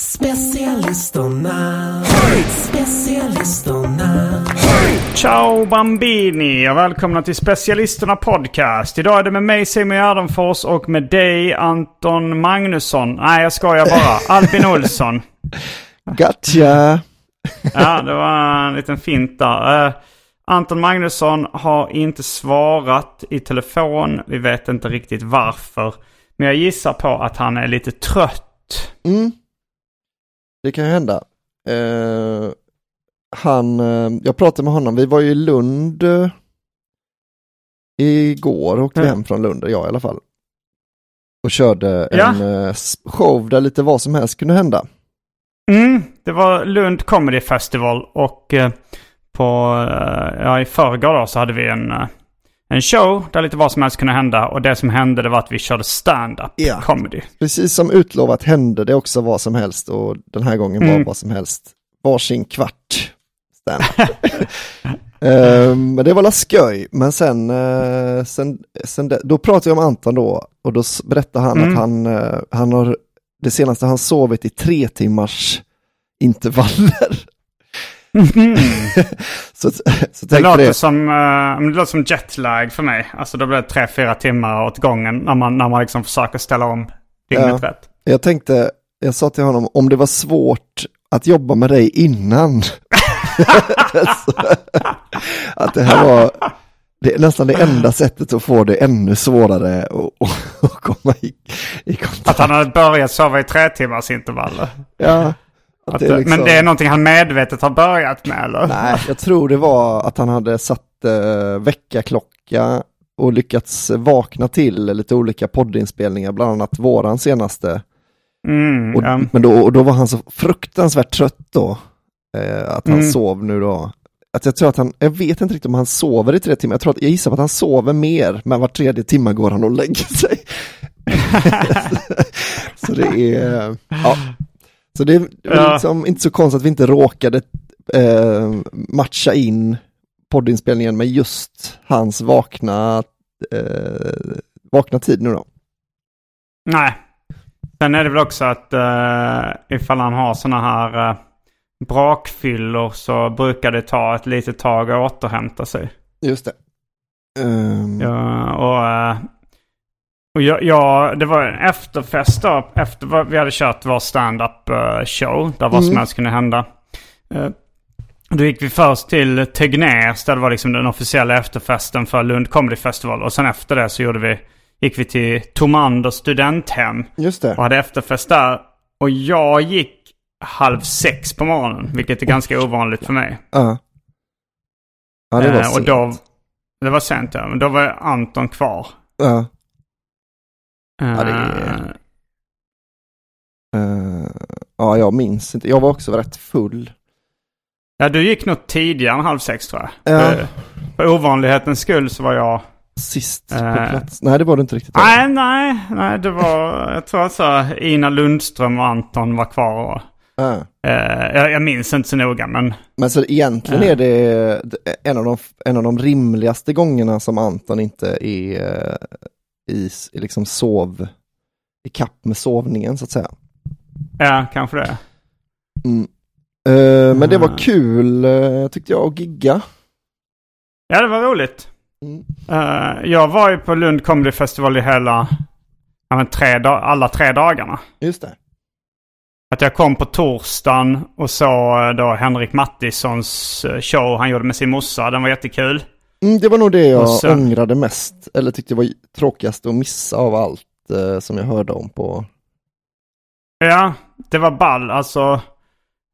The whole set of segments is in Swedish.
Specialisterna, specialisterna. Ciao Bambini och välkomna till Specialisterna Podcast. Idag är det med mig Simon Gärdenfors och med dig Anton Magnusson. Nej, jag skojar bara. Albin Olsson. Gotcha! Ja, det var en liten fint där. Eh, Anton Magnusson har inte svarat i telefon. Vi vet inte riktigt varför. Men jag gissar på att han är lite trött. Mm. Det kan ju hända. Eh, han, eh, jag pratade med honom, vi var ju i Lund eh, igår, åkte Ja. hem från Lund, jag i alla fall. Och körde Ja. en eh, show där lite vad som helst kunde hända. Mm, det var Lund Comedy Festival och på, ja, i förrgår då så hade vi en, en show där lite vad som helst kunde hända. Och det som hände det var att vi körde stand-up Ja. comedy. Precis som utlovat hände det också vad som helst och den här gången var Mm. vad som helst. Varsin kvart. stand-up. Eh, men det var la skoj, men sen, eh, sen, sen det, då pratade jag om Anton då och då berättade han Mm. att han, eh, han har det senaste han sovit i tre timmars intervaller. så så Det låter, det, som, eh, det låter som jetlag för mig. Alltså då blir det tre, fyra timmar åt gången när man, när man liksom försöker ställa om dygnet Ja. rätt. jag tänkte, jag sa till honom om det var svårt att jobba med dig innan. Att det här var det är nästan det enda sättet att få det ännu svårare att komma i, i kontakt. Att han hade börjat sova i tre timmars intervaller. Ja, att Att, det liksom- Men det är någonting han medvetet har börjat med eller? Nej, jag tror det var att han hade satt eh, väckarklocka och lyckats vakna till lite olika poddinspelningar, bland annat våran senaste. Mm, Och, ja. Men då, och då var han så fruktansvärt trött då, eh, att han Mm. sov nu då. Att jag tror att han, jag vet inte riktigt om han sover i tre timmar, jag, tror att, jag gissar på att han sover mer, men var tredje timme går han och lägger sig. så det är, ja. Så det är Ja. liksom inte så konstigt att vi inte råkade eh, matcha in poddinspelningen med just hans vakna, eh, vakna tid nu då. Nej. Sen är det väl också att uh, ifall han har sådana här uh, brakfyllor så brukar det ta ett litet tag att återhämta sig. Just det. Ehm, Ja, och eh, och jag, jag, det var en efterfest då, efter vi hade kört vår stand-up eh, show, där vad som Mm. helst kunde hända. Eh, då gick vi först till Tegners, där det var liksom den officiella efterfesten för Lund Comedy Festival. Och sen efter det så gjorde vi, gick vi till Tomander studenthem Just det. och hade efterfest där. Och jag gick halv sex på morgonen, vilket är ganska ovanligt för mig. Ja. Ja, det var Eh, och sent. då, det var sent ja, men då var Anton kvar. Ja. Eh, Ja, det är- Eh, ja, jag minns inte. Jag var också rätt full. Ja, du gick nog tidigare än halv sex tror jag. Ja. För, för ovanlighetens skull så var jag Sist på Eh. plats. Nej, det var du inte riktigt. Nej, nej, nej, det var, jag tror alltså Ina Lundström och Anton var kvar. Och, Ah. eh, jag, jag minns inte så noga, men Men så egentligen är det en av, de, en av de rimligaste gångerna som Anton inte är i, liksom sov, i kapp med sovningen så att säga. ja, kanske det. Mm. Eh, men det var Mm. kul eh, tyckte jag att gigga. Ja, det var roligt. Mm. Eh, jag var ju på Lund Comedy Festival i hela, ja, men tre alla tre dagarna. Just det. Att jag kom på torsdagen och såg då Henrik Mattissons show han gjorde med sin morsa. Den var jättekul. Mm, det var nog det jag sen- ångrade mest, eller tyckte var tråkigast att missa av allt eh, som jag hörde om på... Ja, det var ball. Alltså,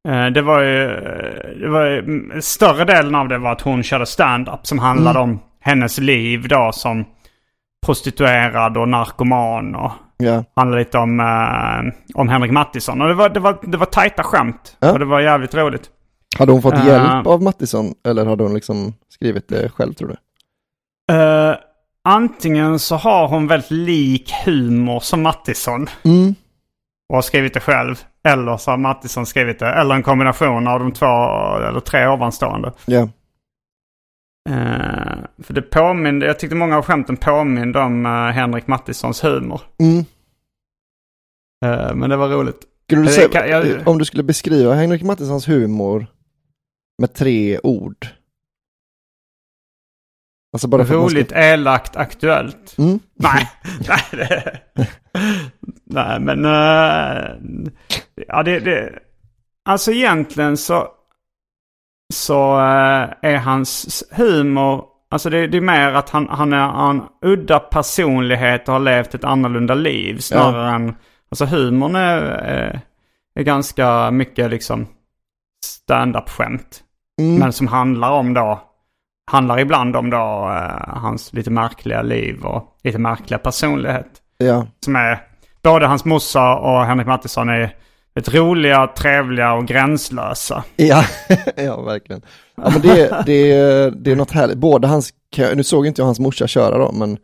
eh, det var ju... eh, Det var ju mm, större delen av det var att hon körde stand-up som handlade om hennes liv då som prostituerad och narkoman och Ja, handlade lite om, eh, om Henrik Mattisson. Och det var, det var, det var tajta skämt. Ja. Och det var jävligt roligt. Hade hon fått Eh. hjälp av Mattisson eller hade hon liksom skrivit det själv tror du? Eh, antingen så har hon väldigt lik humor som Mattisson Mm. och har skrivit det själv. Eller så har Mattisson skrivit det. Eller en kombination av de två eller tre ovanstående. Ja, Eh, för det påminde, jag tyckte många av skämten påminde om uh, Henrik Mattissons humor. mm. Eh, men det var roligt. Du säga, jag- om du skulle beskriva Henrik Mattissons humor med tre ord? Alltså bara man ska- Roligt, elakt, aktuellt. Mm. Nej, nej, det, nej men... eh, ja, det, det... Alltså egentligen så... Så eh, är hans humor... Alltså det, det är mer att han, han är en udda personlighet och har levt ett annorlunda liv snarare än... Alltså humorn är, är, är ganska mycket liksom stand-up-skämt. Mm. Men som handlar om då, handlar ibland om då eh, hans lite märkliga liv och lite märkliga personlighet. Ja, Som är, både hans morsa och Henrik Mattisson är ett roliga, trevliga och gränslösa. ja, ja verkligen. Ja, men det, det, det är något härligt. Både hans, nu såg inte jag hans morsa köra då, men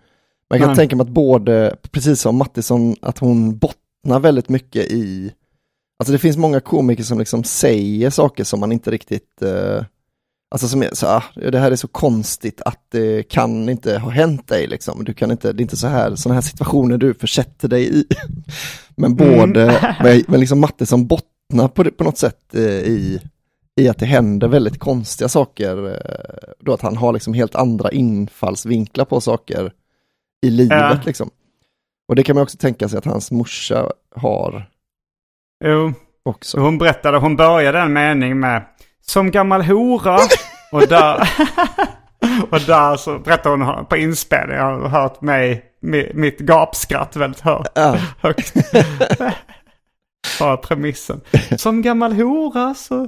man kan Nej. tänka mig att både, precis som Mattisson, att hon bottnar väldigt mycket i, alltså det finns många komiker som liksom säger saker som man inte riktigt, eh, alltså som är så, ah, det här är så konstigt att det kan inte ha hänt dig liksom. Du kan inte, det är inte så här, sådana här situationer du försätter dig i. Men både, men, men liksom Mattisson bottnar på, på något sätt eh, i, i att det händer väldigt konstiga saker. eh, Då att han har liksom helt andra infallsvinklar på saker i livet Ja. liksom. Och det kan man också tänka sig att hans morsa har Jo, också. hon berättade, hon började en mening med Som gammal hora. och där, och där så berättade hon på inspelning, jag har hört mig, mi- mitt gapskratt väldigt hö- Ja. högt. Bara premissen. Som gammal hora så...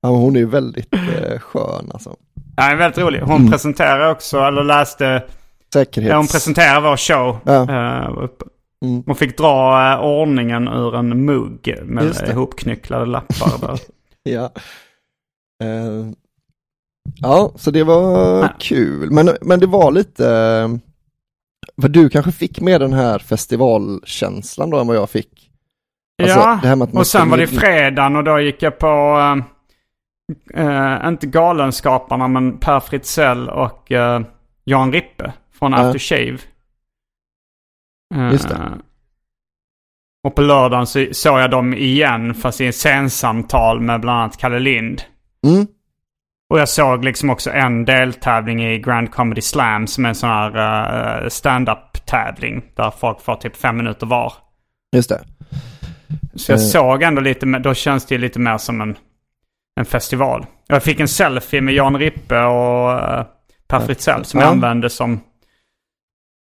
Ja, hon är ju väldigt eh, skön alltså. Ja, väldigt rolig. Hon presenterar också, eller läste, Säkerhets... ja, hon presenterar vår show. Ja. Uppe. Mm. Hon fick dra eh, ordningen ur en mugg med ihopknycklade lappar. Ja. Eh, ja, så det var Ja. kul. Men, men det var lite, eh, för du kanske fick med den här festivalkänslan då än vad jag fick. Alltså, ja, och sen var det fredagen och då gick jag på, eh, eh, inte Galenskaparna, men Per Fritzell och eh, Jan Rippe från. After Shave. Eh, Just det. Och på lördagen så såg jag dem igen, fast i en scensamtal med bland annat Kalle Lind. Mm, Och jag såg liksom också en deltävling i Grand Comedy Slam som är en sån här uh, stand-up tävling. Där folk får typ fem minuter var. just det. Så jag Eh. såg ändå lite, då känns det ju lite mer som en, en festival. Jag fick en selfie med Jan Rippe och uh, Per Fritzell som jag Ja. använde som,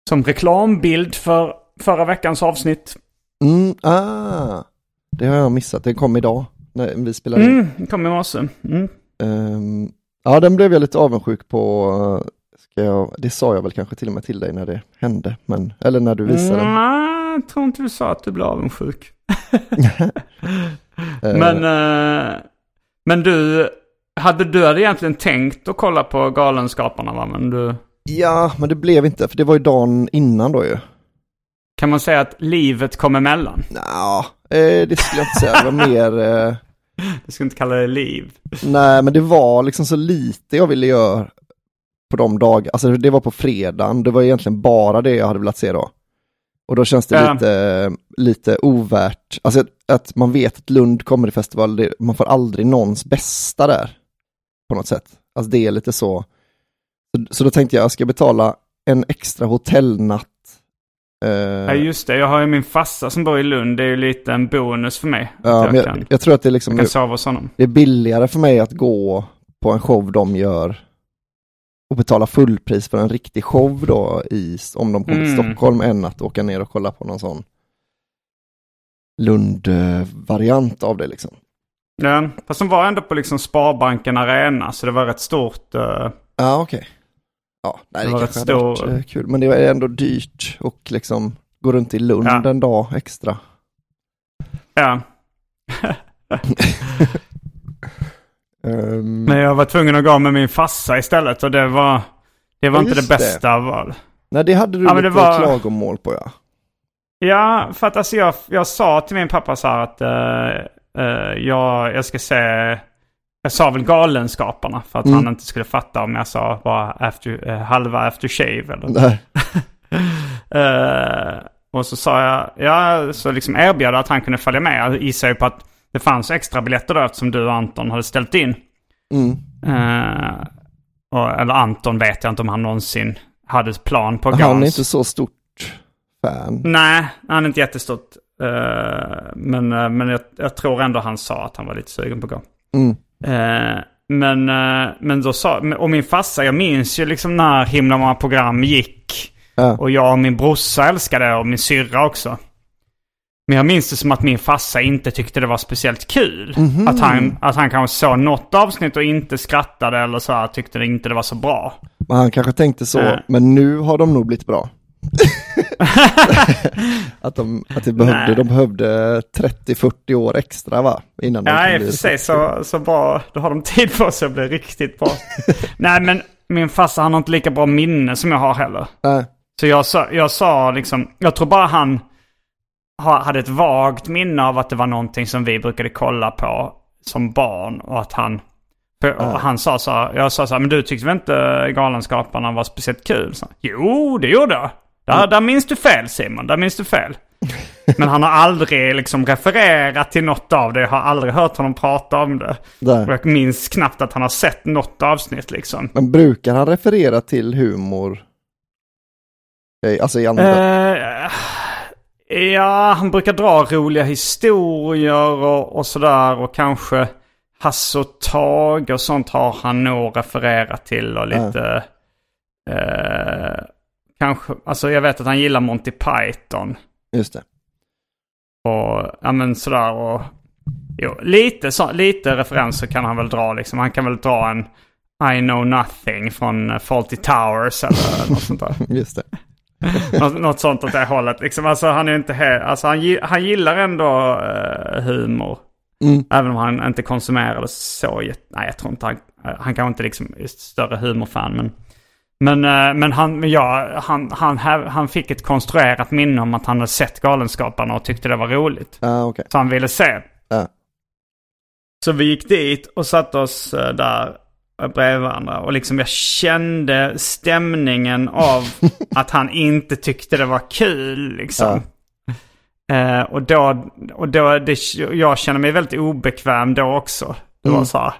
som reklambild för förra veckans avsnitt. Mm, ah, det har jag missat, det kom idag när vi spelade in. Mm, det kom i morse. Mm. Ehm, ja, den blev jag lite avundsjuk på. Ska jag, det sa jag väl kanske till och med till dig när det hände, men, eller när du visade den. Nej, jag tror inte du sa att du blev avundsjuk. Eh, Men, eh, men du, hade du hade egentligen tänkt att kolla på Galenskaparna va? Men du, Ja, men det blev inte, för det var ju dagen innan då ju. Kan man säga att livet kom emellan? Nja, eh, det skulle jag inte säga. Det var mer... Eh, Du ska inte kalla det liv. nej, men det var liksom så lite jag ville göra på de dagarna. Alltså det var på fredagen, det var egentligen bara det jag hade velat se då. Och då känns det Ja. lite, lite ovärt. Alltså att, att man vet att Lund Comedy Festival, det, man får aldrig någons bästa där. På något sätt. Alltså det är lite så. Så, så då tänkte jag, jag ska betala en extra hotellnatt. Eh, Ja just det, jag har ju min farsa som bor i Lund. Det är ju lite en bonus för mig. ja, jag, jag, kan, jag tror att det är liksom, jag kan sova hos honom. det är billigare för mig att gå på en show de gör och betala fullpris för en riktig show då i, om de kommer till Mm. Stockholm än att åka ner och kolla på någon sån Lund-variant av det liksom. Ja, fast de var ändå på liksom Sparbanken Arena så det var rätt stort. eh, Ja, okej. Ja, nej, Det det, var rätt stor- eh, kul, men det är ändå dyrt och liksom gå runt i Lund Ja. en dag extra. ja. Ehm, Men jag var tvungen att gå med min farsa istället och det var, det var Ja, inte det det. bästa av val. nej, det hade du Ja, lite det var- klagomål på ja. Ja, för att alltså jag, jag sa till min pappa så här att eh, eh, jag, jag ska se... Jag sa väl Galenskaparna för att Mm. han inte skulle fatta om jag sa bara after, eh, halva after shave eller Nej. Eh, och så sa jag, ja, så liksom erbjöd att han kunde följa med. Jag gissar ju på att det fanns extra biljetter då eftersom du och Anton hade ställt in. Mm. Eh, och, eller Anton vet jag inte om han någonsin hade plan på Han är Gans. inte så stort fan. Nej, han är inte jättestort. Eh, men eh, men jag, jag tror ändå han sa att han var lite sugen på gå. Mm. Eh, men, eh, men då sa, och min farsa, jag minns ju liksom när himla många program gick. Ja. Och jag och min brorsa älskade det och min syrra också. Men jag minns det som att min farsa inte tyckte det var speciellt kul. Mhm. Att, han, att han kanske såg något avsnitt och inte skrattade eller så här, tyckte det inte det var så bra. Men han kanske tänkte så, Ja. men nu har de nog blivit bra. att de, att de behövde, Nej. de behövde 30-40 år extra va? Innan de Ja, sig riktigt så, så bra. Då har de tid på sig att bli riktigt bra. Nej, men min farsa han har inte lika bra minne som jag har heller. Nej. Så jag sa, jag sa liksom, jag tror bara han ha- hade ett vagt minne av att det var någonting som vi brukade kolla på som barn. Och att han, och han sa så jag sa så här, men du tyckte väl inte Galenskaparna var speciellt kul? Så, jo, det gjorde jag. Där, där minns du fel Simon, där minns du fel. Men han har aldrig liksom refererat till något av det. Jag har aldrig hört honom prata om det. Där. Och jag minns knappt att han har sett något avsnitt liksom. Men brukar han referera till humor? Eh, Alltså i andra? Eh, ja, han brukar dra roliga historier och, och sådär. Och kanske Hasse och Tage och sånt har han nog refererat till. Och lite... Eh, kanske, alltså jag vet att han gillar Monty Python. Just det. Och ja men sådär och... Jo, lite, så, lite referenser kan han väl dra liksom. Han kan väl dra en I know nothing från uh, Fawlty Towers eller något sånt där. Just det. något, något sånt åt det hållet liksom. Alltså han är inte he- alltså, han, han gillar ändå eh, humor. Mm. Även om han inte konsumerar det så. Nej, jag tror inte han... eh, Han kanske inte liksom är större humorfan, men... Men, eh, men, han, men ja, han, han, han fick ett konstruerat minne om att han hade sett Galenskaparna och tyckte det var roligt. Ja, okej. Så han ville se. Ja. Så vi gick dit och satte oss eh, där bredvid varandra. Och liksom jag kände stämningen av att han inte tyckte det var kul liksom. Eh, och då, och då det, jag känner mig väldigt obekväm då också. Det var Mm. så här.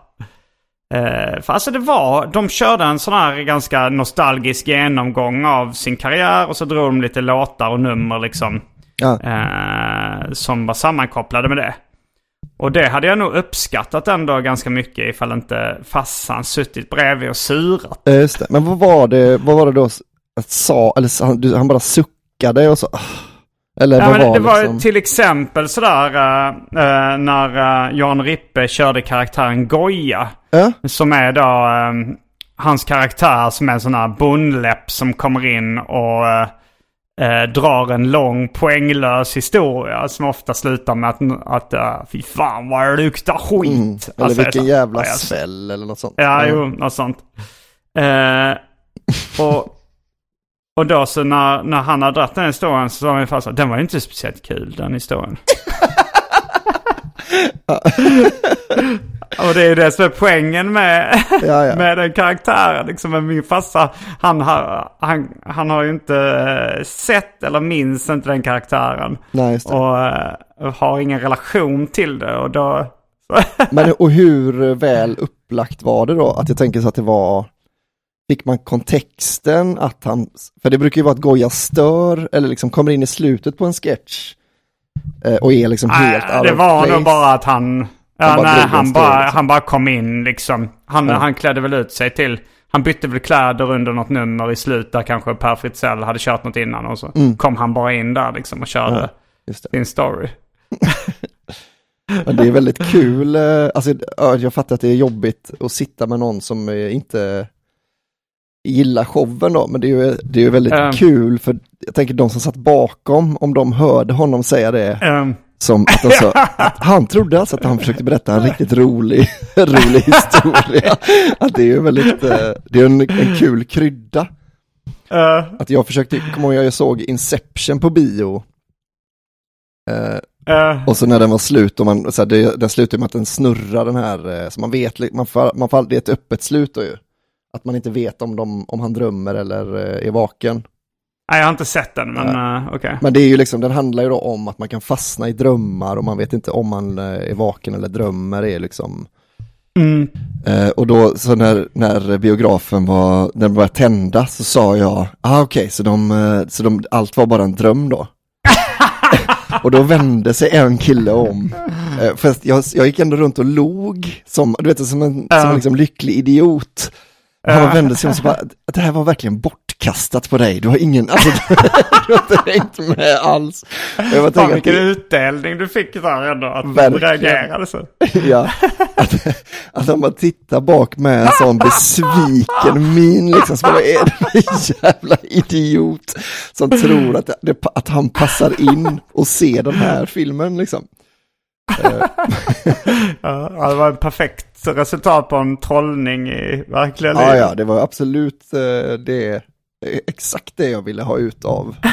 Eh, för alltså det var, de körde en sån här ganska nostalgisk genomgång av sin karriär och så drog de lite låtar och nummer liksom. Ja. Eh, som var sammankopplade med det. Och det hade jag nog uppskattat ändå ganska mycket ifall inte farsan suttit bredvid och surat. Just det. Men vad var det, vad var det då att sa, eller han, bara suckade och så. Eller Ja, vad var det var liksom? till exempel sådär eh, när uh, Jan Rippe körde karaktären Goja. Ja, Som är då eh, hans karaktär som är en sån här bondläpp som kommer in och eh, drar en lång poänglös historia som ofta slutar med att, att uh, fy fan vad det luktar skit. mm. eller Alltså, vilken jävla sväll eller något sånt. Ja, jo, något sånt. Och, och då så när, när han har dragit den historien så sa ungefär så den var inte speciellt kul den historien. och det är ju det som är poängen med, Ja, ja. med den karaktären. Liksom, men min farsa, han har, han, han har ju inte eh, sett eller minns inte den karaktären. Nej. Och eh, har ingen relation till det. Och då... Men och hur väl upplagt var det då? Att jag tänker så att det var, fick man kontexten att han, för det brukar ju vara att Goya stör eller liksom kommer in i slutet på en sketch eh, och är liksom helt out det var nog bara att han... Ja, Han bara nej, han, bara, liksom. han bara kom in liksom. Han, Ja. han klädde väl ut sig till... Han bytte väl kläder under något nummer i slutet där kanske Per Fritzell hade kört något innan och så kom han bara in där liksom och körde Mm. Ja, sin story. Men det är väldigt kul, eh, alltså ja, jag fattar att det är jobbigt att sitta med någon som eh, inte gillar showen då, men det är ju, det är ju väldigt Mm. kul för jag tänker de som satt bakom, om de hörde honom säga det, Ehm, som att, de sa, att han trodde alltså att han försökte berätta en riktigt rolig, rolig historia. Att det är ju väldigt, eh, det är en, en kul krydda. eh, Att jag försökte, kommer ihåg jag såg Inception på bio. Eh, eh, och så när den var slut och man, så här, det, den slutar med att den snurrar den här, eh, så man vet, man får, man får, det är ett öppet slut då ju. Att man inte vet om, de, om han drömmer eller eh, är vaken. nej, jag har inte sett den, men eh, okej. Men det är ju liksom, den handlar ju då om att man kan fastna i drömmar och man vet inte om man eh, är vaken eller drömmer. Är liksom, Mm. eh, och då så när, när biografen var, när den började tända så sa jag, ah okej, så, de, så de, allt var bara en dröm då. och då vände sig en kille om. Eh, för jag, jag gick ändå runt och log, som, du vet, som en, som Ja. en liksom lycklig idiot. Han vände sig om och bara, det här var verkligen bortkastat på dig, du har ingen, alltså, du har inte hängt med alls. Jag bara Fan vilken att, utdelning du fick där ändå. Att du Verkligen. reagerade så. ja, att, att om man tittar bak med en sån besviken min, liksom, så bara, vad är det för jävla idiot som tror att, det, att han passar in och ser den här filmen liksom. Ja, det var ett perfekt resultat på en trollning i verkliga Ja, livet. ja, det var absolut eh, det, exakt det jag ville ha ut av.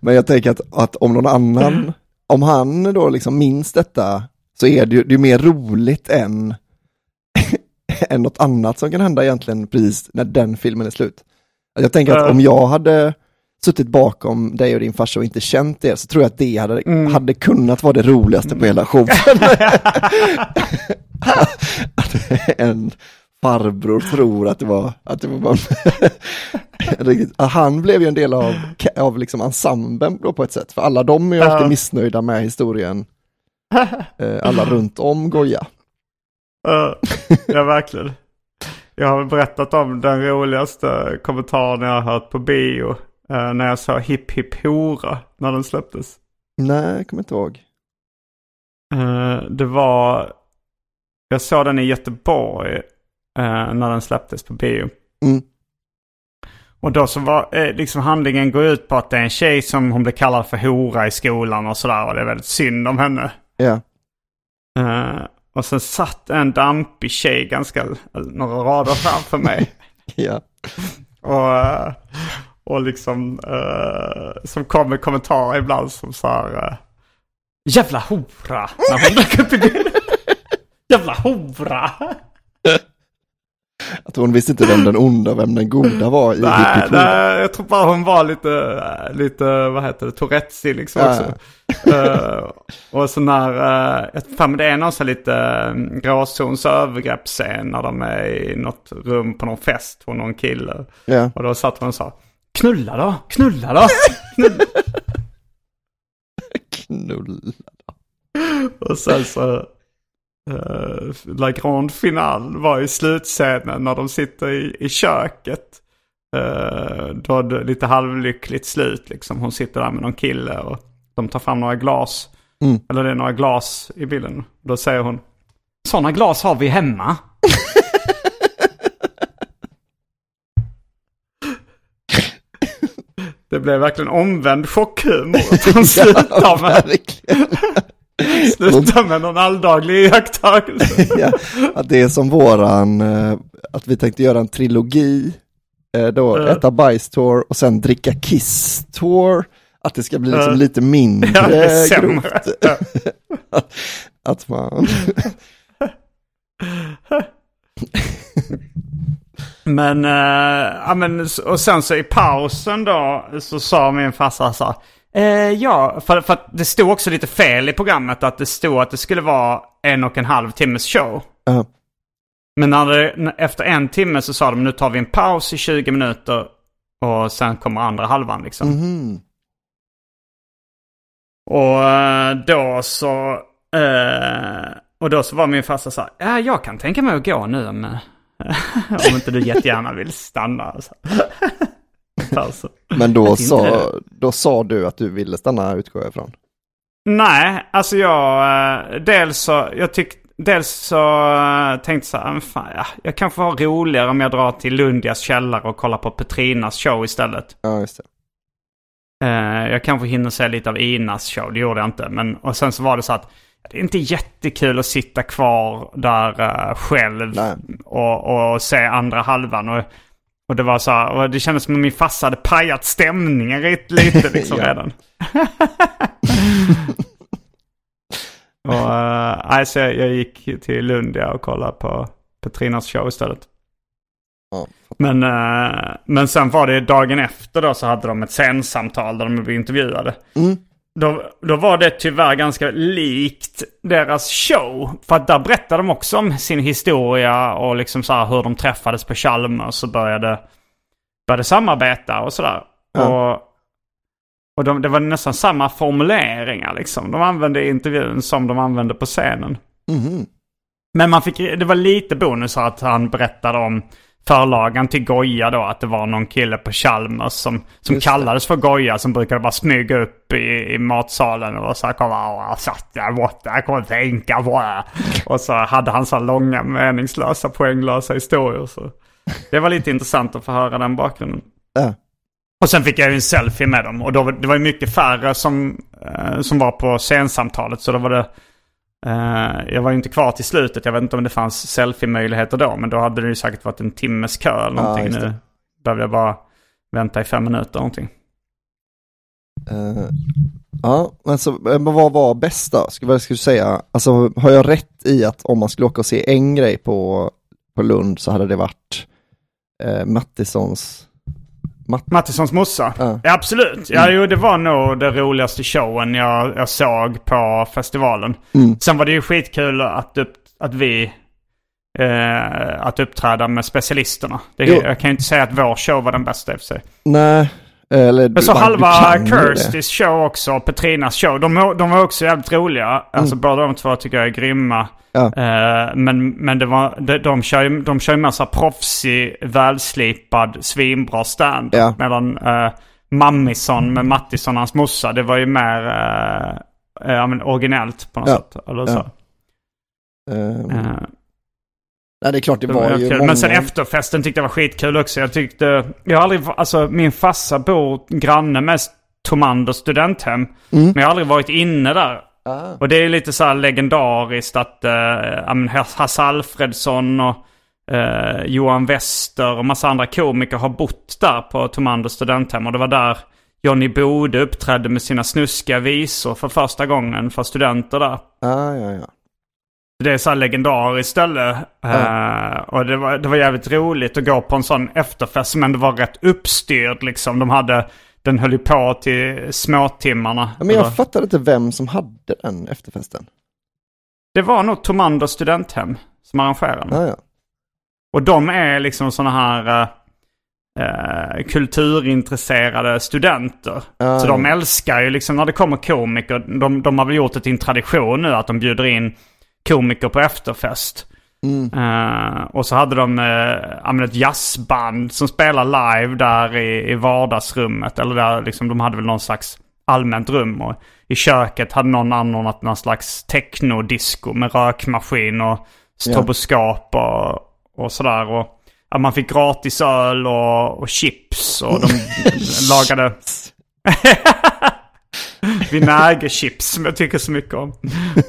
Men jag tänker att, att om någon annan, om han då liksom minns detta, så är det ju det är mer roligt än, än något annat som kan hända egentligen precis när den filmen är slut. Jag tänker att Ja. om jag hade suttit bakom dig och din farsa och inte känt det, så tror jag att det hade, Mm. hade kunnat vara det roligaste på hela showen. att en farbror tror att det var, att det var bara han blev ju en del av, av liksom ensemblen då på ett sätt, för alla de är ju alltid missnöjda med historien, Eh, alla runt om Goya. Ja, verkligen. Jag har berättat om den roligaste kommentaren jag har hört på bio. Eh, när jag sa hipp hipp hora när den släpptes. Nej, jag kommer inte ihåg. Eh, det var... Jag såg den i Göteborg eh, när den släpptes på bio. Mm. Och då så var liksom handlingen går ut på att det är en tjej som hon blir kallad för hora i skolan och sådär. Och det är väldigt synd om henne. Ja, Eh, och sen satt en dampig tjej ganska, några rader framför mig. ja. och, eh, och liksom, eh, som kom med kommentarer ibland som så här, eh, Jävla hora! När hon dök upp i. Jävla hora! Att hon visste inte vem den onda och vem den goda var i Nej, nej, jag tror bara hon var lite, eh, lite vad heter det, Tourettesig liksom Ja. också. Eh, och så när, uh, jag tror det är någon så lite um, gråzons övergreppsscen när de är i något rum på någon fest hos någon kille. Ja. Och då satt hon och sa Knulla då, knulla då. Knulla. Knull. och sen så uh, La Grande Finale var i slutscenen när de sitter i, i köket. Uh, då är det lite halvlyckligt slut liksom. Hon sitter där med någon kille och de tar fram några glas. Mm. Eller det är några glas i bilden. Då säger hon Sådana glas har vi hemma. Det blev verkligen omvänd chockhumor. Hon slutar med, slutar med någon alldaglig iakttagelse. ja, att det är som våran, eh, att vi tänkte göra en trilogi eh, då Ja. äta bajs-tour och sen dricka kiss-tour. Att det ska bli liksom Ja. lite mindre Ja, det är sämre. att man... Men, eh, ja, men, och sen så i pausen då så sa min farsa så här, eh, ja, för, för det stod också lite fel i programmet att det stod att det skulle vara en och en halv timmes show. Ja. Men när det, efter en timme så sa de nu tar vi en paus i 20 minuter och sen kommer andra halvan liksom. Mhm. Och eh, då så... eh, och då så var min farsa så här, ja jag kan tänka mig att gå nu om, om inte du jättegärna vill stanna. Alltså. alltså. Men då sa, då sa du att du ville stanna utgår jag ifrån. Nej, alltså jag... eh, Dels så, jag tyck, dels så eh, tänkte så här, fan, ja, jag kanske har roligare om jag drar till Lundias källare och kollar på Petrinas show istället. Ja, just det. Eh, jag kanske hinner se lite av Inas show, det gjorde jag inte. Men, och sen så var det så att det är inte jättekul att sitta kvar där eh, själv och, och se andra halvan. Och, och det var så här, och det kändes som att min farsa hade pajat stämningen lite, lite liksom redan. och, uh, alltså jag, gick till Lundia och kollade på Petrinas show istället. Ja. Men, eh, men sen var det dagen efter då så hade de ett scensamtal där de blev intervjuade. Mm. Då, då var det tyvärr ganska likt deras show. För att där berättade de också om sin historia och liksom så här hur de träffades på Chalmers och började, började samarbeta och sådär. Ja. Och, och de, det var nästan samma formuleringar liksom. De använde i intervjun som de använde på scenen. Mhm. Men man fick, det var lite bonus att han berättade om förlagan till Goya då. Att det var någon kille på Chalmers som, som Just kallades för Goya. Som brukade bara smyga upp i, i matsalen och så här kom han och satt där borta. Jag kommer tänka på det. Och så hade han så här långa meningslösa poänglösa historier. Så det var lite intressant att få höra den bakgrunden. Ja. Och sen fick jag ju en selfie med dem. Och då, var- det var ju mycket färre som, eh, som var på scensamtalet. Så då var det... Eh, jag var ju inte kvar till slutet. Jag vet inte om det fanns selfie-möjligheter då. Men då hade det ju säkert varit en timmes kö eller någonting. det. nu behövde jag bara vänta i fem minuter någonting. Eh, ja, men så, eh, men vad var bäst då? Ska, vad ska du säga? Alltså, har jag rätt i att om man skulle åka och se en grej på, på Lund så hade det varit eh, Mattissons... Matt, Mattissons morsa? Ja. Ja, absolut. Ja, jo, det var nog den roligaste showen jag, jag såg på festivalen. Mm. Sen var det ju skitkul att, upp, att vi... Eh, att uppträda med specialisterna. Det, jag kan ju inte säga att vår show var den bästa i och för sig. nej, eller... Men så man- halva. Kirstys show också, Petrinas show. De, de var också jävligt roliga. Alltså båda de två tycker jag är grymma. Ja. Eh, men men det var, de, de kör ju de kör här proffsig, välslipad, svinbra stand Ja. Medan uh, Mammison med Mattisson hans morsa, det var ju mer uh, uh, originellt på något Ja. sätt. Eller så. Eh, nej, det är klart, det det var, var ju många... Men sen efterfesten tyckte jag var skitkul också. Jag tyckte, jag har aldrig, alltså min farsa bor granne med Tomander studenthem. Mm. Men jag har aldrig varit inne där. Ah. Och det är lite så här legendariskt att men Hasse Alfredsson och eh, Johan Wester och massa andra komiker har bott där på Tomander studenthem. Och det var där Johnny Bode uppträdde med sina snuskiga visor för första gången för studenter där. Ah, ja, ja. Det är så här legendariskt ställe. Eh, och det var, det var jävligt roligt att gå på en sån efterfest. Men det var rätt uppstyrd liksom. De hade, den höll ju på till småtimmarna. Ja, Men jag Eller- fattade inte vem som hade den efterfesten. Det var nog Tomander studenthem som arrangerade den. Ah, ja. Och de är liksom sådana här eh, eh, kulturintresserade studenter. Ah, så de ja. älskar ju liksom när det kommer komiker. De, de har väl gjort det till en tradition nu att de bjuder in komiker på efterfest. Mm. Eh, och så hade de uh, ett jazzband som spelar live där i, i vardagsrummet. Eller där liksom, de hade väl någon slags allmänt rum. Och i köket hade någon anordnat någon slags technodisco med rökmaskin och stroboskop och, och sådär. Och, ja, man fick gratis öl och, och chips och de lagade vinägerchips som jag tycker så mycket om.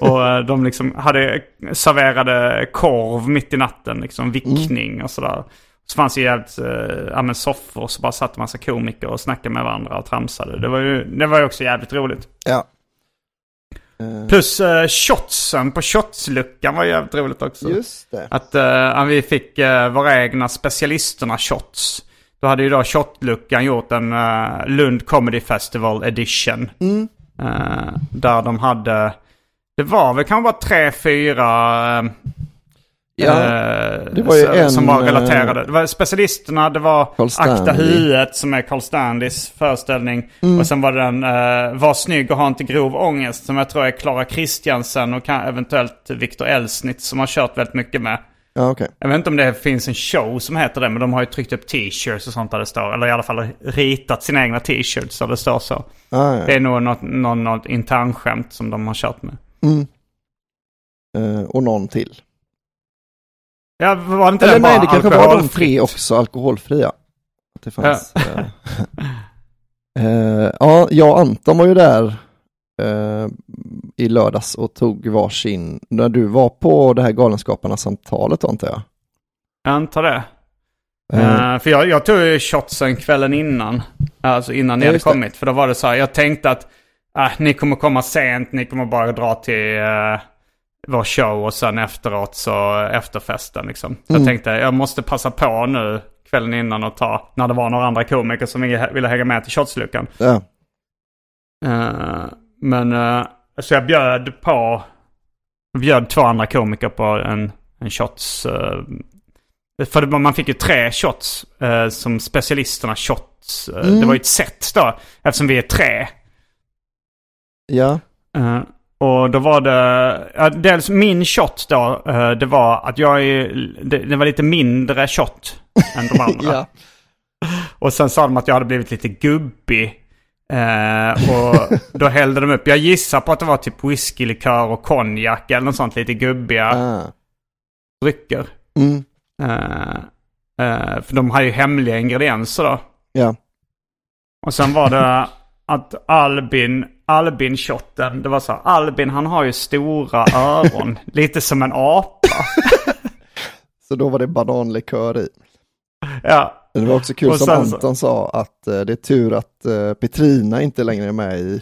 Och eh, de liksom hade serverade korv mitt i natten, liksom vickning och sådär. Så fanns det jävligt, eh, ja men soffor så bara satt en massa komiker och snackade med varandra och tramsade. Det var ju, det var ju också jävligt roligt. Ja. Eh, Plus eh, shotsen på shotsluckan var jävligt roligt också. Just det. Att eh, vi fick uh, våra egna specialisterna shots. Då hade ju då shotluckan gjort en eh, Lund Comedy Festival edition. Mm. Eh, där de hade, det var väl kanske bara tre, fyra eh, Ja, det var ju en, som var relaterade. Det var specialisterna, det var. Akta huvudet som är Carl Stanleys föreställning. Mm. Och sen var det den uh, Var snygg och ha inte grov ångest som jag tror är Klara Kristiansen och kan, eventuellt Viktor Elsnit som har kört väldigt mycket med. Ja, okej. Jag vet inte om det finns en show som heter det, men de har ju tryckt upp t-shirts och sånt där det står. Eller i alla fall ritat sina egna t-shirts där det står så. Ah, ja. Det är nog något, något, något internskämt som de har kört med. Eh, och någon till. Ja, var det inte Eller den bara nej, det kanske var de tre också, alkoholfria. Att det fanns. eh, eh, ja, jag och Anton var ju där eh, i lördags och tog varsin, när du var på det här Galenskaparna-samtalet antar jag. Jag antar det. Eh, för jag, jag tog ju shotsen kvällen innan. Alltså innan ni Ja, hade just det. kommit. För då var det så här, jag tänkte att äh, ni kommer komma sent, ni kommer bara dra till uh, vår show och sen efteråt så efterfesten liksom. Så Mm. jag tänkte, jag måste passa på nu kvällen innan och ta, när det var några andra komiker som ville ville hänga med till shotsluckan. ja. Eh, men eh, så jag bjöd på, bjöd två andra komiker på en, en shots. eh, för man fick ju tre shots eh, som specialisterna shots. Mm. Det var ju ett set då, eftersom vi är tre. ja, och då var det, dels min shot då, det var att jag är, det, det var lite mindre shot än de andra. ja. Och sen sa de att jag hade blivit lite gubbig. Eh, och då hällde de upp. Jag gissar på att det var typ whiskylikör och konjak eller något sånt lite gubbiga Ah. drycker. Mm. Eh, eh, för de har ju hemliga ingredienser då. Ja. Och sen var det att Albin, Albin-shotten, det var så här, Albin han har ju stora öron, lite som en apa. Så då var det bananlikör i. Ja, Det var också kul som Anton sa att eh, det är tur att eh, Petrina inte längre är med i,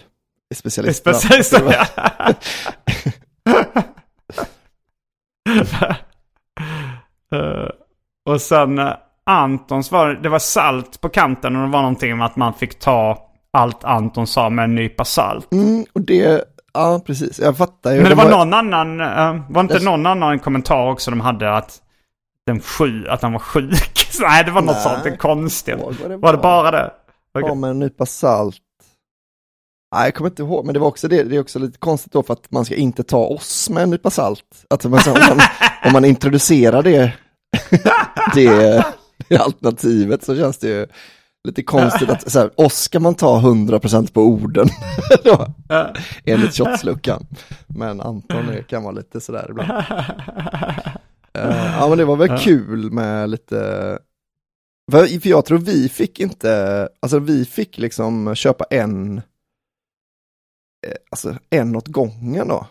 i specialisterna. var- Eh, och sen uh, Antons var det var salt på kanten och det var någonting med att man fick ta allt Anton sa med en nypa salt. Mm, och det, ja precis, jag fattar ju. Men det var någon annan, eh, var inte någon annan kommentar också de hade att den sju, att han var sjuk? Så, nej, det var något Nej. sånt, det konstigt. Vad det Var det var. bara det? Okej. Ja, med en nypa salt. Nej, jag kommer inte ihåg, men det var också det, det är också lite konstigt då för att man ska inte ta oss med en nypa salt. Att man, om, man, om man introducerar det, det, det alternativet så känns det ju lite konstigt att så här, oss ska man ta 100% på orden. då, enligt shotsluckan. Men Anton kan vara lite sådär ibland. Eh, ja men det var väl kul med lite för för jag tror vi fick inte, alltså vi fick liksom köpa en, eh, alltså en åt gången då.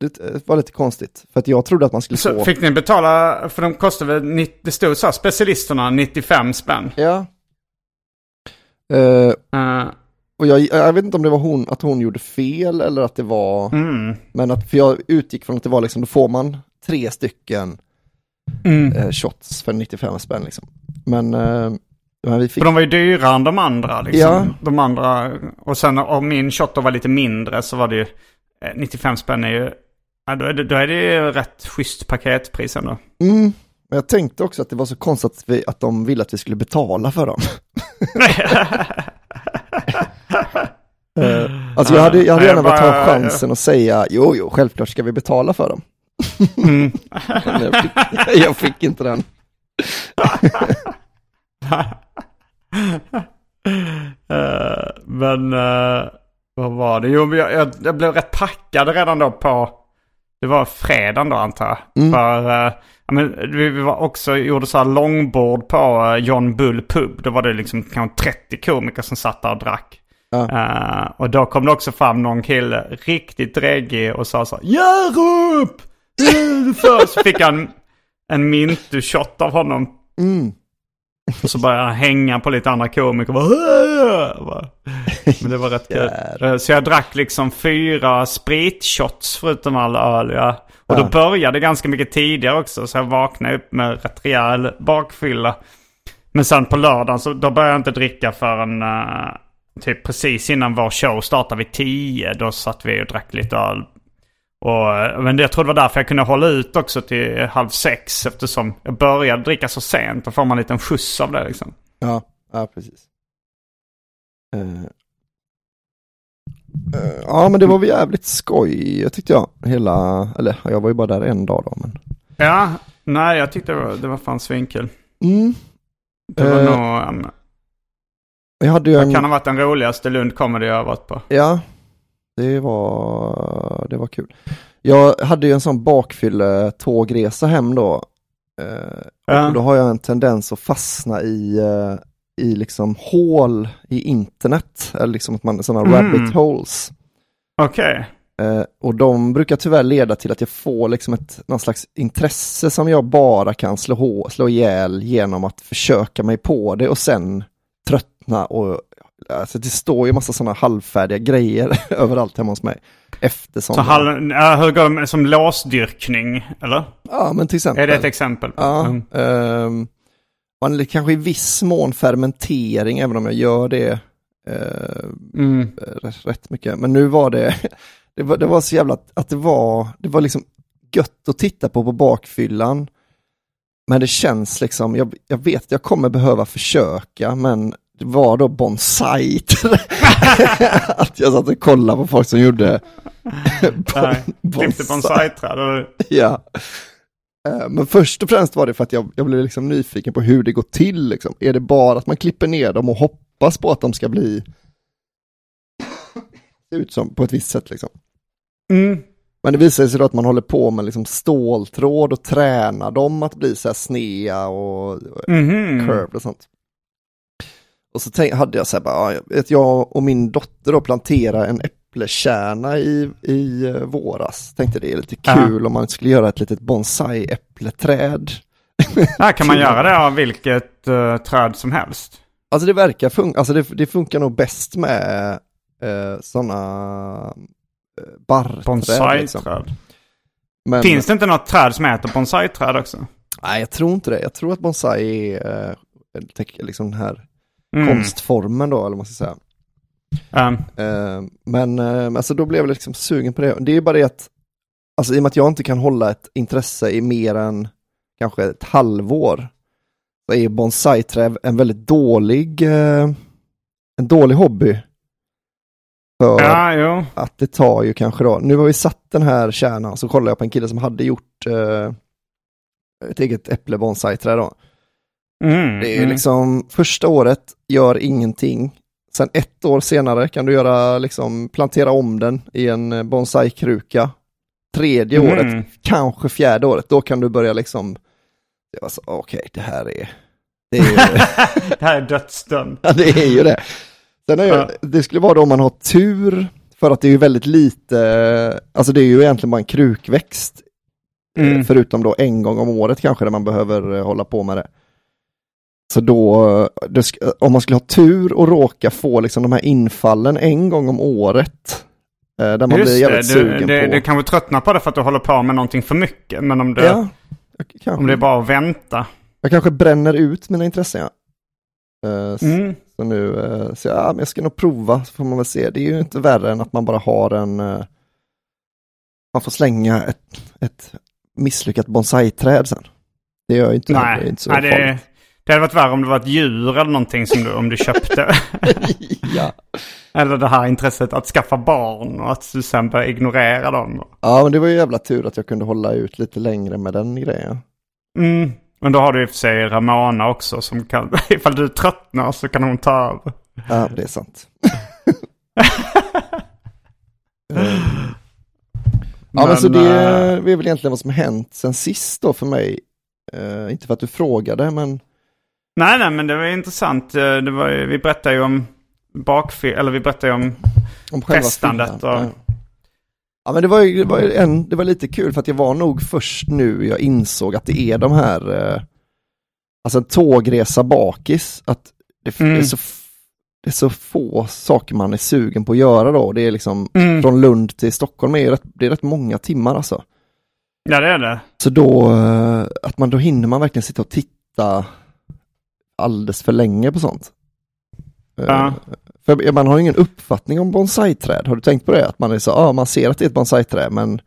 Det eh, var lite konstigt, för att jag trodde att man skulle Så få. fick ni betala, för de kostade väl, 90 det stod så här, specialisterna 95 spänn. Ja. Eh, Eh, och jag, jag vet inte om det var hon, att hon gjorde fel eller att det var, mm. men att, för jag utgick från att det var liksom, då får man tre stycken Mm. eh, shots för 95 spänn liksom. Men, eh, men vi fick, För de var ju dyrare än de andra liksom. Ja. De andra, och sen om min shot då var lite mindre så var det ju, eh, 95 spänn är ju, ja, då, är det, då är det ju rätt schysst paketpris ändå. mm, men jag tänkte också att det var så konstigt att, vi, att de ville att vi skulle betala för dem. Eh, alltså jag hade, jag hade gärna velat ta chansen att säga jo, jo, självklart ska vi betala för dem. Mm. Men jag, fick, jag fick inte den. Eh, men eh, vad var det? Jo, jag, jag, jag blev rätt packad redan då på... Det var fredagen då antar jag. Mm. För ja, men, vi, var också, gjorde så här långbord på John Bull Pub. Då var det liksom kanske 30 komiker som satt där och drack. Ja. Och då kom det också fram någon kille, riktigt dräggig och sa så här, Hjärup! För så fick han en mintu-shot av honom. Mm. Och så började han hänga på lite andra komiker. Bara. Men det var rätt kul. Så jag drack liksom fyra spritshots förutom all öl. Ja. Och då Ja. började det ganska mycket tidigare också. Så jag vaknade upp med rätt rejäl bakfylla. Men sen på lördagen så då började jag inte dricka förrän uh, typ precis innan vår show startade vid tio. Då satt vi och drack lite öl. Och, eh, men det, jag tror det var därför jag kunde hålla ut också till halv sex. Eftersom jag började dricka så sent. Då får man en liten skjuts av det liksom. Ja, ja precis. Eh, eh, ja, men det var väl jävligt skoj tyckte jag. Hela, eller jag var ju bara där en dag då. Men... Ja, nej jag tyckte det var, det var fan svinkul. Mm. Det var Eh, nog, um, Jag hade ju det en... kan ha varit den roligaste Lund Comedy jag har varit på. Ja, det var, det var kul. Jag hade ju en sån bakfylletågresa hem då. Eh, och då har jag en tendens att fastna i, eh, i liksom hål i internet. Eller liksom att man, sådana Mm. rabbit holes. Okej. Eh, och de brukar tyvärr leda till att jag får liksom ett, någon slags intresse som jag bara kan slå, slå ihjäl genom att försöka mig på det och sen tröttna och alltså det står ju massa sådana halvfärdiga grejer överallt hemma hos mig. Efter Så hall, ja, hur går det med, som låsdyrkning? Eller? Ja, men till exempel. Är det ett exempel? på? Ja, Mm. ehm, man kanske i viss mån fermentering, även om jag gör det eh, Mm. rätt, rätt mycket. Men nu var det, det var, det var så jävla, att det var, det var liksom gött att titta på på bakfyllan. Men det känns liksom, jag, jag vet att jag kommer behöva försöka, men var då bonsai. att jag satt och kollade på folk som gjorde Nej, Klippte bonsai-träd. Ja. Eh, Men först och främst var det för att jag, jag blev liksom nyfiken på hur det går till. Liksom. Är det bara att man klipper ner dem och hoppas på att de ska bli ut som på ett visst sätt liksom. Mm. Men det visar sig då att man håller på med liksom ståltråd och tränar dem att bli så här snea och Mhm. curved och sånt. Och så tänk, hade jag så här, bara, ja, vet jag och min dotter då plantera en äppelkärna i, i eh, våras. Tänkte det är lite Ja. kul om man skulle göra ett litet bonsai-äppleträd. Här kan man göra det av vilket uh, träd som helst. Alltså det verkar funka, alltså det, det funkar nog bäst med eh, sådana barrträd. Bonsai-träd. Liksom. Men, Finns det inte något träd som heter bonsai-träd också? Nej, jag tror inte det. Jag tror att bonsai är tek- liksom den här Mm. konstformen då, eller vad man ska säga. Um, Eh, men eh, alltså då blev jag liksom sugen på det. Det är ju bara det att, alltså i och med att jag inte kan hålla ett intresse i mer än kanske ett halvår, så är bonsai-träd en väldigt dålig, eh, en dålig hobby. För ja, att det tar ju kanske då, nu har vi satt den här kärnan, så kollade jag på en kille som hade gjort eh, ett eget äpple bonsai-träd då. Mm, Det är mm. liksom första året, gör ingenting. Sen ett år senare kan du göra, liksom, plantera om den i en eh, bonsai-kruka. Tredje Mhm. året, kanske fjärde året, då kan du börja liksom, okej, det här är, det är, det här är dödsdömt. ja, det är ju det. Sen är Ja. ju, det skulle vara då om man har tur, för att det är ju väldigt lite, alltså det är ju egentligen bara en krukväxt. eh, Mm. Förutom då en gång om året kanske, där man behöver eh, hålla på med det. Så då, det om man skulle ha tur och råka få liksom de här infallen en gång om året, eh, där man blir Just jävligt det, sugen du, på. du kanske tröttnar på det för att du håller på med någonting för mycket. Men om det, ja, kanske, om det är bara att vänta. jag kanske bränner ut mina intressen. Ja. Eh, Mm. Så nu, eh, så ja, men jag ska nog prova, så får man väl se. Det är ju inte värre än att man bara har en, man får slänga ett, ett misslyckat bonsai-träd sen. Det gör ju inte, det Nej, inte så nej det, farligt. Det hade varit värre om det var ett djur eller någonting som du, om du köpte. ja. eller det här intresset att skaffa barn och att du sen börjar ignorera dem. ja, men det var ju jävla tur att jag kunde hålla ut lite längre med den grejen. Mm. Men då har du i och för sig Ramona också som kan, ifall du tröttnar så kan hon ta över. Ja, det är sant. Eh, Ja, men, så det eh, är väl egentligen vad som hänt sen sist då för mig. Eh, inte för att du frågade, men Nej, nej, men det var intressant. Eh, Det var, vi berättade ju om bakfyll, eller vi berättade ju om... om fyllan. och- Ja. Ja men det var, ju, det, var en, det var lite kul för att jag var nog först nu jag insåg att det är de här, eh, alltså en tågresa bakis, att det, Mm. det, är så, f- det är så få saker man är sugen på att göra då. Det är liksom Mm. från Lund till Stockholm är rätt, det är rätt många timmar alltså. Ja, det är det. Så då, eh, att man då hinner man verkligen sitta och titta alldeles för länge på sånt. Eh, Ja. För man har ju ingen uppfattning om bonsai-träd. Har du tänkt på det? Att man är så, ja man ser att det är ett bonsai-träd men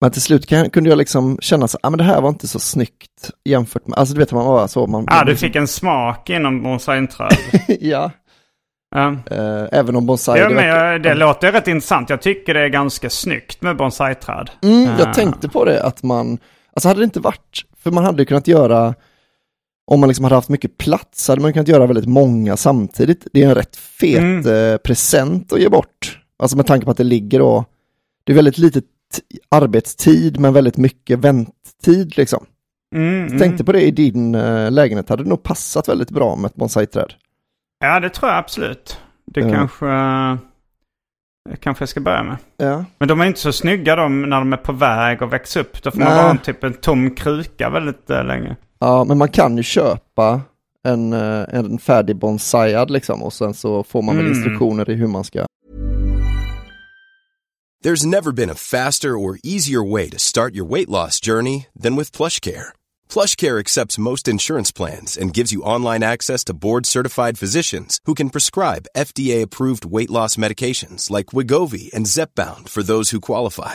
men till slut kan, kunde jag liksom känna så, ah, men det här var inte så snyggt jämfört med, alltså du vet man var så, man, Ja, du fick en smak inom bonsainträd. ja, eh, även om bonsai, Ja, det men jag, det låter rätt intressant. Jag tycker det är ganska snyggt med bonsaiträd. Mm, Ah. jag tänkte på det att man, alltså hade det inte varit, för man hade kunnat göra, om man liksom hade haft mycket plats, hade man kunnat göra väldigt många samtidigt. Det är en rätt fet Mm. eh, present att ge bort. Alltså med tanke på att det ligger och, det är väldigt lite arbetstid men väldigt mycket vänttid liksom. Mm, mm. Tänkte på det i din eh, lägenhet, hade det nog passat väldigt bra med ett bonsaiträd. Ja, det tror jag absolut. Det Ja. kanske, kanske jag ska börja med. Ja. Men de är inte så snygga de när de är på väg att växa upp. Då får man Nej. bara ha en typ en tom kruka väldigt eh, länge. Ja, men man kan ju köpa en, eh, en färdig bonsaiad liksom och sen så får man väl Mm. instruktioner i hur man ska There's never been a faster or easier way to start your weight loss journey than with PlushCare. PlushCare accepts most insurance plans and gives you online access to board-certified physicians who can prescribe FDA-approved weight loss medications like Wigovi and Zepbound for those who qualify.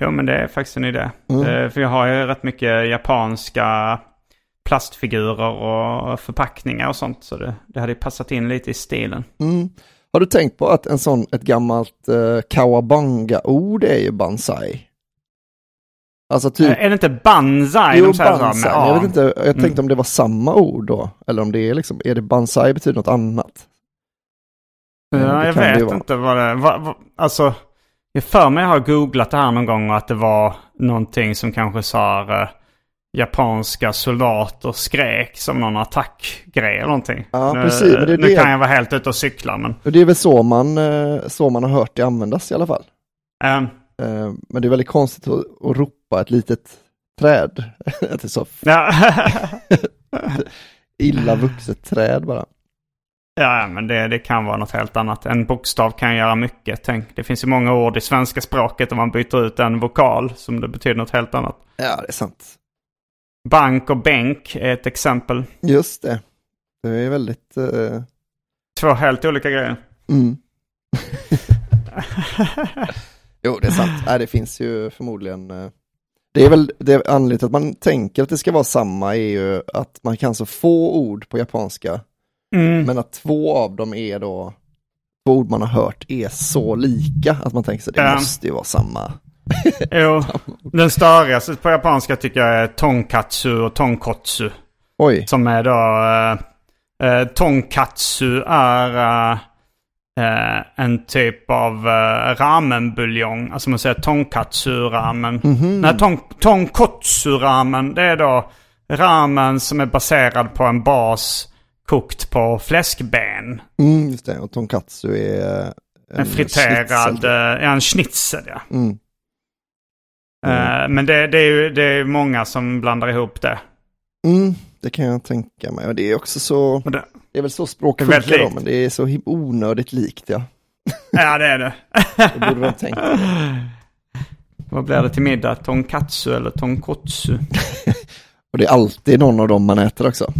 Jo, men det är faktiskt en idé. Mm. Eh, För jag har ju rätt mycket japanska plastfigurer och förpackningar och sånt. Så det, det hade ju passat in lite i stilen. Mm. Har du tänkt på att en sån, ett gammalt uh, kawabanga-ord är ju bansai? Alltså typ... Eh, Är det inte banzai? Jo, A? Jag, vet inte, jag tänkte Mm. om det var samma ord då. Eller om det är liksom, är det bansai betyder något annat? Ja, jag vet inte vad det vad, vad, Alltså, jag för mig har googlat det här någon gång och att det var någonting som kanske sa eh, japanska soldater skrek som någon attackgrej eller någonting. Ja, nu, precis, nu det- kan jag vara helt ute och cykla men... Och det är väl så man, eh, så man har hört det användas i alla fall. Eh, Men det är väldigt konstigt att, att ropa ett litet träd. Att det är så illa vuxet träd bara. Ja, men det, det kan vara något helt annat. En bokstav kan göra mycket. Tänk, det finns ju många ord i svenska språket om man byter ut en vokal som det betyder något helt annat. Ja, det är sant. Bank och bänk är ett exempel. Just det. Det är väldigt... eh, Två helt olika grejer. Mm. jo, det är sant. Nej, det finns ju förmodligen... eh, Det är väl det är anledningen till att man tänker att det ska vara samma är ju att man kan så få ord på japanska, Mm. men att två av dem är då, två ord man har hört är så lika att man tänker sig det Ja. måste ju vara samma. Jo, den störigaste på japanska tycker jag är tonkatsu och tonkotsu. Oj, Som är då... eh, eh, tonkatsu är eh, eh, en typ av uh, ramenbuljong. Alltså man säger tonkatsu-ramen. Nej, ton, tonkotsu-ramen det är då ramen som är baserad på en bas kokt på fläskben. mm, just det. Och tonkatsu är En friterad, schnitzel. eh, en schnitzel ja. Mm. Eh, Men det, det är ju det är många som blandar ihop det. Mm, det kan jag tänka mig. Och det är också så, det det är väl så språk Det är väldigt funkar då, men det är så onödigt likt ja. ja det är det. Det borde de tänka. Vad blir det till middag? Tonkatsu eller tonkotsu? Och det är alltid någon av dem man äter också.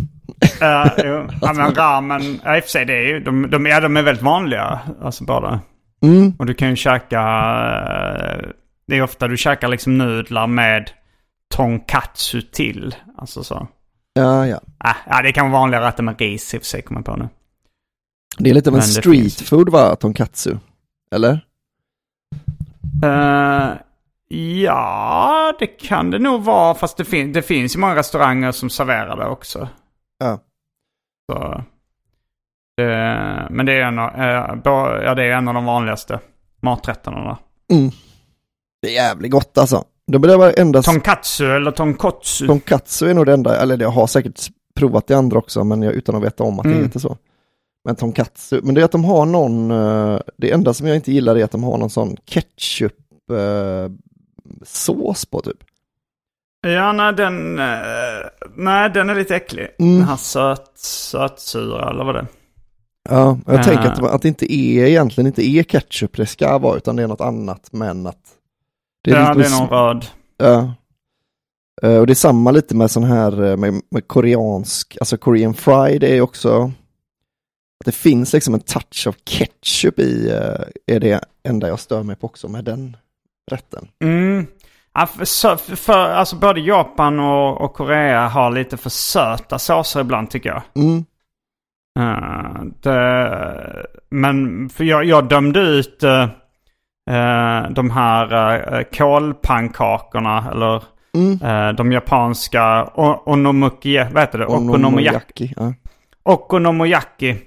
Uh, jo. ja, men ramen, ja, i och för sig det är ju, de, de, ja, de är väldigt vanliga. Alltså båda. Mm, Och du kan ju käka, eh, det är ofta du käkar liksom nudlar med tonkatsu till. Alltså så. ja, ja. Äh, ja, det kan vara vanligare rätter med ris i och för sig kommer jag på nu. Det är lite av en Men det street finns. food va, tonkatsu? Eller? Eh, ja, det kan det nog vara. Fast det, fin- det finns ju många restauranger som serverar det också. Ja. Så, det, men det är, en, av- eh, ja, det är en av de vanligaste maträtterna. Mm. Det är jävligt gott alltså. Det blir bara endast... Tonkatsu eller tonkotsu. Tonkatsu är nog det enda, eller jag har säkert provat det andra också, men jag, utan att veta om att det Mm. heter så. Men tonkatsu, men det är att de har någon, eh, det enda som jag inte gillar är att de har någon sån ketchup eh, sås på typ. Ja, nej den, eh, nej, den är lite äcklig. Mm. Den här söt, sötsura eller vad det är. Ja, jag Ah. tänker att, att det inte är egentligen inte är ketchup det ska vara, utan det är något annat, men att det ja, lite det är någon röd. Ja. Eh, Och det är samma lite med sån här med, med koreansk, alltså Korean fried är också att det finns liksom en touch av ketchup i, är det enda jag stör mig på också med den rätten. Mm. För, för, alltså både Japan och, och Korea har lite för söta såser ibland tycker jag. Mm. Eh, det, men för jag, jag dömde ut uh, de här uh, kolpannkakorna eller Mm. de japanska o- onomuki, vad heter det? Okonomiyaki. Okonomiyaki, Ja. Okonomiyaki.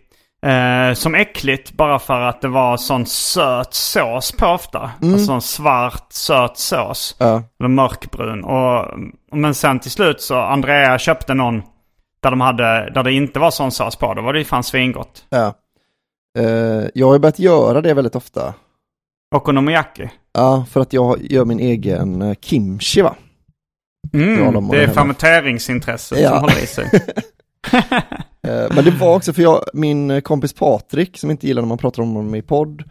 Eh, som äckligt bara för att det var sån söt sås på ofta. Alltså sån svart söt sås. Ja. Eller mörkbrun. Och, men sen till slut så Andrea köpte någon där, de hade, där det inte var sån sås på. Då var det ju fan svingott. Ja. Eh, jag har ju börjat göra det väldigt ofta. Okonomiyaki. Ja, för att jag gör min egen eh, kimchi va. Mm, det är fermenteringsintresset Ja. som håller i sig. Eh, Men det var också för jag, min eh, kompis Patrik, som inte gillar när man pratar om honom i podd,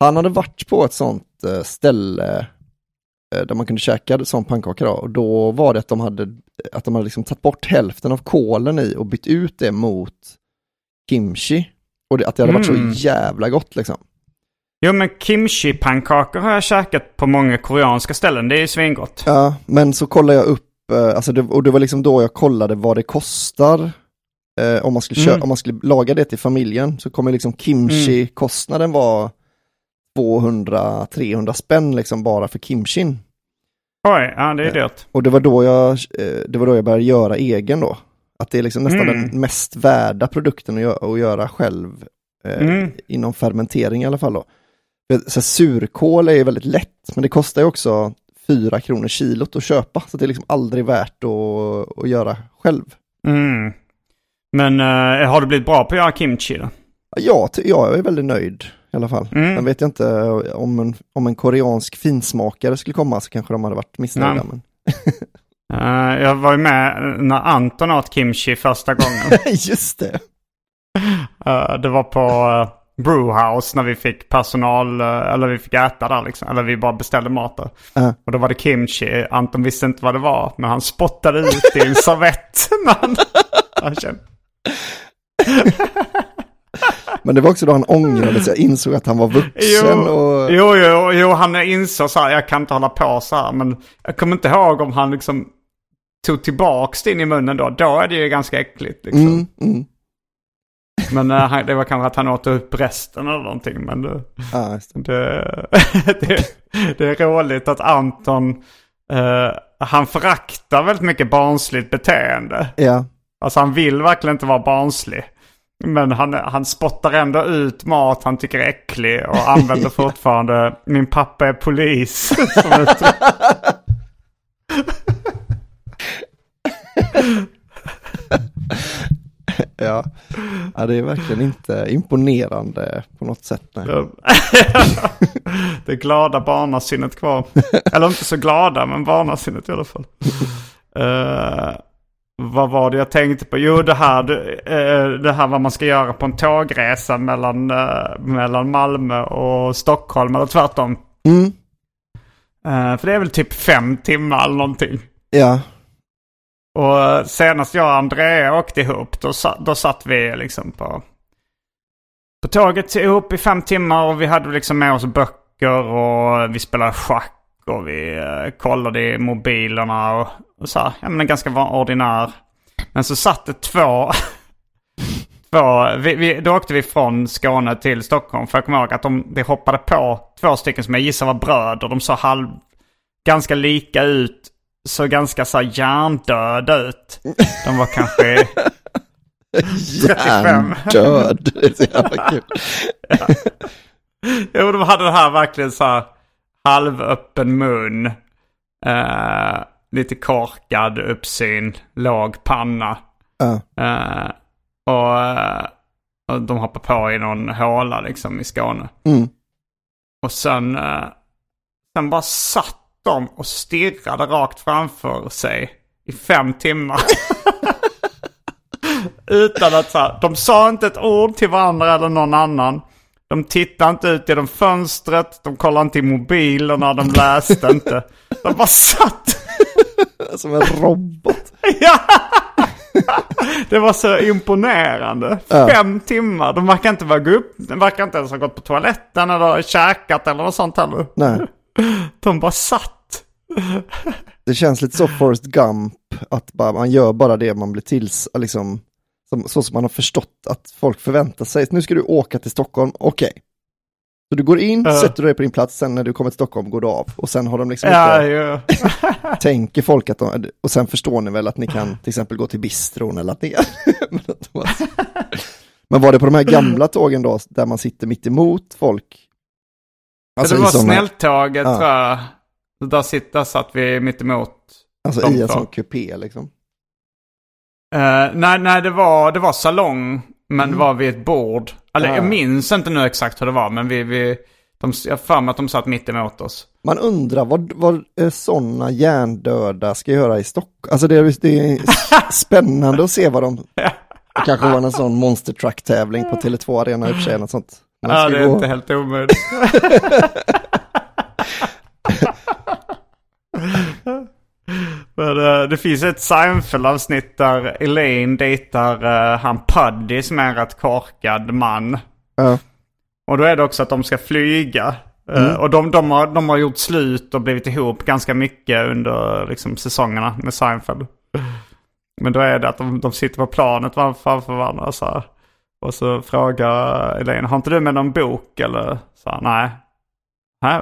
han hade varit på ett sånt eh, ställe där man kunde käka sån pannkaka då, och då var det att de hade, att de hade liksom tagit bort hälften av kolen i och bytt ut det mot kimchi. Och det, att det hade varit Mm. så jävla gott liksom. Jo men kimchi-pannkakor har jag käkat på många koreanska ställen. Det är ju svingott. Ja, men så kollade jag upp, alltså det, och det var liksom då jag kollade vad det kostar eh, om, man skulle Mm. om man skulle laga det till familjen. Så kommer liksom kimchi-kostnaden vara 200-300 spänn liksom bara för kimchin. Oj, ja det är dyrt. Och det var då jag, eh, det var då jag började göra egen då. Att det är liksom nästan Mm. den mest värda produkten att göra, att göra själv. Eh, Mm. Inom fermentering i alla fall då. Så surkål är ju väldigt lätt, men det kostar ju också 4 kronor kilot att köpa. Så det är liksom aldrig värt att, att göra själv. Mm. Men eh, har du blivit bra på att göra kimchi då? Ja, jag är väldigt nöjd i alla fall. Mm. Sen vet jag inte om en, om en koreansk finsmakare skulle komma så kanske de hade varit missnöjda. Men... Eh, jag var ju med när Anton åt kimchi första gången. Just det. Eh, det var på uh, Brewhouse när vi fick personal, eh, eller vi fick äta där liksom. Eller vi bara beställde mat där. Ja. Och då var det kimchi. Anton visste inte vad det var. Men han spottade ut det i en servett. han, han kände. Men det var också då han ångrade sig, insåg att han var vuxen Jo, och... jo, jo, jo, han insåg så här, jag kan inte hålla på så här. Men jag kommer inte ihåg om han liksom tog tillbaks det in i munnen då. Då är det ju ganska äckligt liksom. Mm, mm. Men eh, det var kanske att han åt upp resten eller någonting. Men det, just det. det, det, det är roligt att Anton, eh, han föraktar väldigt mycket barnsligt beteende. Ja, Alltså han vill verkligen inte vara barnslig. Men han, han spottar ändå ut mat han tycker är äcklig och använder fortfarande min pappa är polis. Ja. ja, det är verkligen inte imponerande på något sätt. Nej. det glada barnasinnet kvar. Eller inte så glada, men barnasinnet i alla fall. Uh, vad var det jag tänkte på? Jo, det här, det här vad man ska göra på en tågresa mellan, uh, mellan Malmö och Stockholm, eller tvärtom. Mm. för det är väl typ fem timmar eller någonting. Ja. Och senast jag och Andrea åkte ihop, då, då satt vi liksom på, på tåget ihop i fem timmar och vi hade liksom med oss böcker och vi spelade schack och vi uh, kollade i mobilerna och, och så här. Ja men en ganska ordinär. Men så satt det två, två vi, vi, då åkte vi från Skåne till Stockholm. För jag kommer ihåg att de, de hoppade på två stycken som jag gissar var bröder. De såg halv, ganska lika ut såg ganska så här hjärndöda ut. De var kanske 35. Hjärndöd, det är så jävla kul. ja. Jo, de hade det här verkligen så här halvöppen mun. Uh, lite korkad uppsyn, låg panna. Uh. Uh, och, och, de hoppar på i någon håla liksom i Skåne. Mm. Och sen, sen bara satt de och stirrade rakt framför sig i fem timmar. Utan att så här, de sa inte ett ord till varandra eller någon annan. De tittade inte ut genom fönstret, de kollade inte i mobilerna, de läste inte. De bara satt. Som en robot. ja! Det var så imponerande. Ja. Fem timmar. De verkar inte vara upp. De verkar inte ens ha gått på toaletten eller käkat eller något sånt heller. Nej. De bara satt. Det känns lite så Forrest Gump, att bara, man gör bara det man blir tills, liksom, som, så som man har förstått att folk förväntar sig. Nu ska du åka till Stockholm, okej. Okay. Så du går in, Uh. sätter dig på din plats, sen när du kommer till Stockholm går du av. Och sen har de liksom Ja, inte, ja. tänker folk att de, och sen förstår ni väl att ni kan till exempel gå till bistron eller att ni men, var det på de här gamla tågen då, där man sitter mitt emot folk? det i var såna- snälltåget Ja. tror jag. Där, sitt, där satt vi mitt emot. Alltså i en sån kupé liksom. Eh, nej, nej det, var, det var salong, men Mm. det var vid ett bord. Eller Ja. jag minns inte nu exakt hur det var, men vi, vi, de, jag har för mig att de satt mitt emot oss. Man undrar vad, vad sådana hjärndöda ska göra i Stockholm. Alltså det är, det är spännande att se vad de... Det kanske var en sån monster truck tävling på Tele2 Arena i och för sig. Något sånt. Man Ja, det är gå- inte helt omöjligt. Eh, det finns ett Seinfeld-avsnitt där Elaine dejtar uh, han Puddy som är en rätt korkad man. Ja. Och då är det också att de ska flyga. Eh, Mm. och de, de, har, de har gjort slut och blivit ihop ganska mycket under liksom, säsongerna med Seinfeld. Men då är det att de, de sitter på planet framför varandra så här. Och så frågar Elaine, har inte du med någon bok eller? Så här, nej.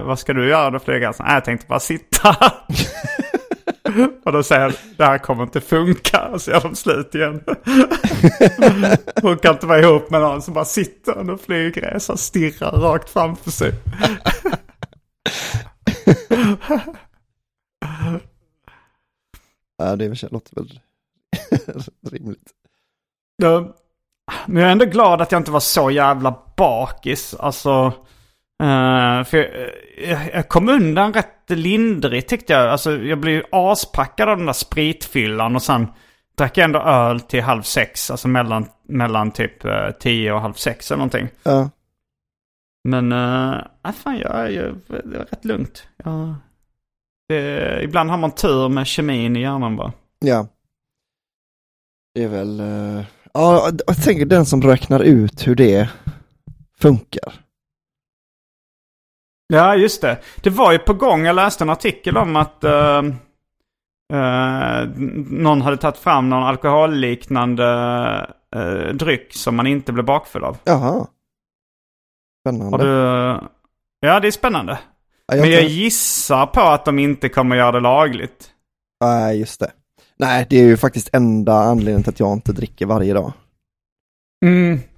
Vad ska du göra då flyga? Så, nej, jag tänkte bara sitta här." Och då säger han, det här kommer inte funka. Och så gör de slut igen. Hon kan inte vara ihop med någon som bara sitter under flygresa och stirrar rakt framför sig. Ja, det låter väl rimligt. Men jag är ändå glad att jag inte var så jävla bakis. Alltså, eh, för jag, jag, jag kom undan rätt lindrigt tyckte jag. Alltså, jag blev aspackad av den där spritfyllan och sen drack jag ändå öl till halv sex. Alltså mellan, mellan typ eh, tio och halv sex eller någonting. Ja. Men, uh, fan jag, jag, det var rätt lugnt. Ja, det, ibland har man tur med kemin i hjärnan bara. Ja. Det är väl... eh, Ja, jag tänker den som räknar ut hur det funkar. Ja, just det. Det var ju på gång, jag läste en artikel om att eh, eh, någon hade tagit fram någon alkoholliknande eh, dryck som man inte blev bakfull av. Jaha. Spännande. Du... Ja, det är spännande. Ja, jag Men jag kan- gissar på att de inte kommer göra det lagligt. Nej, just det. Nej, det är ju faktiskt enda anledningen till att jag inte dricker varje dag. Mm.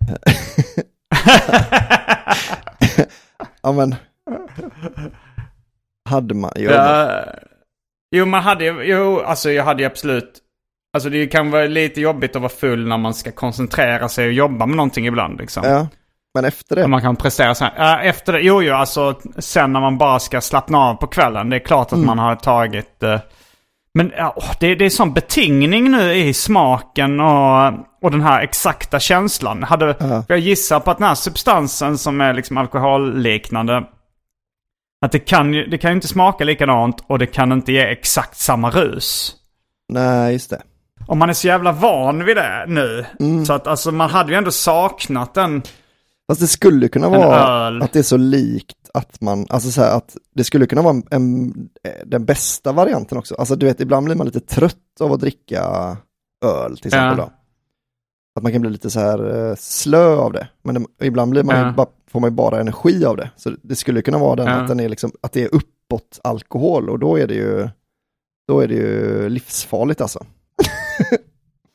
Ja, men... Hade man ju... Ja, jo, man hade ju, jo, alltså jag hade ju absolut Alltså det kan vara lite jobbigt att vara full när man ska koncentrera sig och jobba med någonting ibland liksom. Ja, men efter det. Och Man kan prestera så här. Ja, efter det, jo, jo, alltså sen när man bara ska slappna av på kvällen. Det är klart att man har tagit... eh, men åh, det, det är sån betingning nu i smaken och, och den här exakta känslan. Hade, Ja. Jag gissar på att den här substansen som är liksom alkoholliknande. Att det kan ju det kan ju inte smaka likadant och det kan inte ge exakt samma rus. Nej, just det. Och man är så jävla van vid det nu. Så att alltså man hade ju ändå saknat den. Fast det skulle kunna vara öl. att det är så likt att man, alltså så här att det skulle kunna vara en, en, den bästa varianten också. Alltså du vet, ibland blir man lite trött av att dricka öl till exempel Ja. då. Att man kan bli lite så här eh, slö av det. Men det, ibland blir man ju Ja. bara, får man ju bara energi av det. Så det skulle kunna vara den Ja. att den är liksom, att det är uppåt alkohol och då är det ju, då är det ju livsfarligt alltså.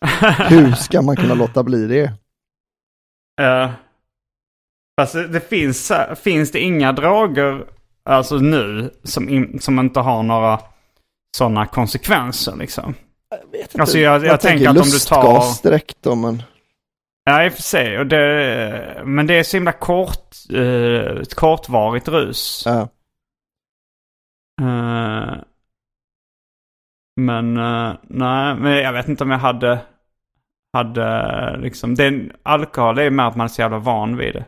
Hur ska man kunna låta bli det? Uh, fast det, det finns, finns det inga droger alltså nu som, in, som inte har några sådana konsekvenser liksom? Alltså jag, jag, tänker att om du tar... direkt då, men Ja, i och för sig. Och det, men det är så himla kort, uh, ett kortvarigt rus. ja. Eh, men eh, nej, men jag vet inte om jag hade, hade liksom, det, alkohol är ju mer att man är så jävla van vid det.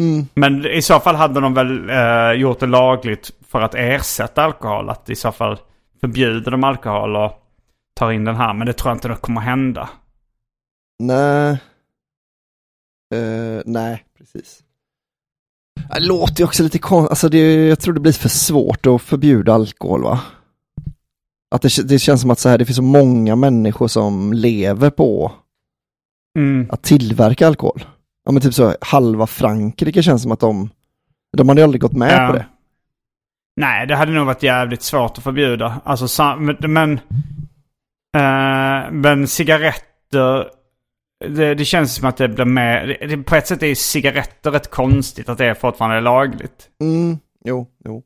Mm. Men i så fall hade de väl eh, gjort det lagligt för att ersätta alkohol. Att i så fall förbjuder de alkohol och tar in den här. Men det tror jag inte det kommer hända. Nej. Eh, nej, precis. Det låter ju också lite konstigt, alltså det, jag tror det blir för svårt att förbjuda alkohol va? Att det, det känns som att så här, det finns så många människor som lever på Mm. att tillverka alkohol. Ja men typ så, halva Frankrike känns som att de, de hade aldrig gått med Ja. på det. Nej, det hade nog varit jävligt svårt att förbjuda. Alltså, men... Men, eh, men cigaretter... Det, det känns som att det blir mer... Det, på ett sätt är cigaretter rätt konstigt att det fortfarande är lagligt. Mm, jo, jo.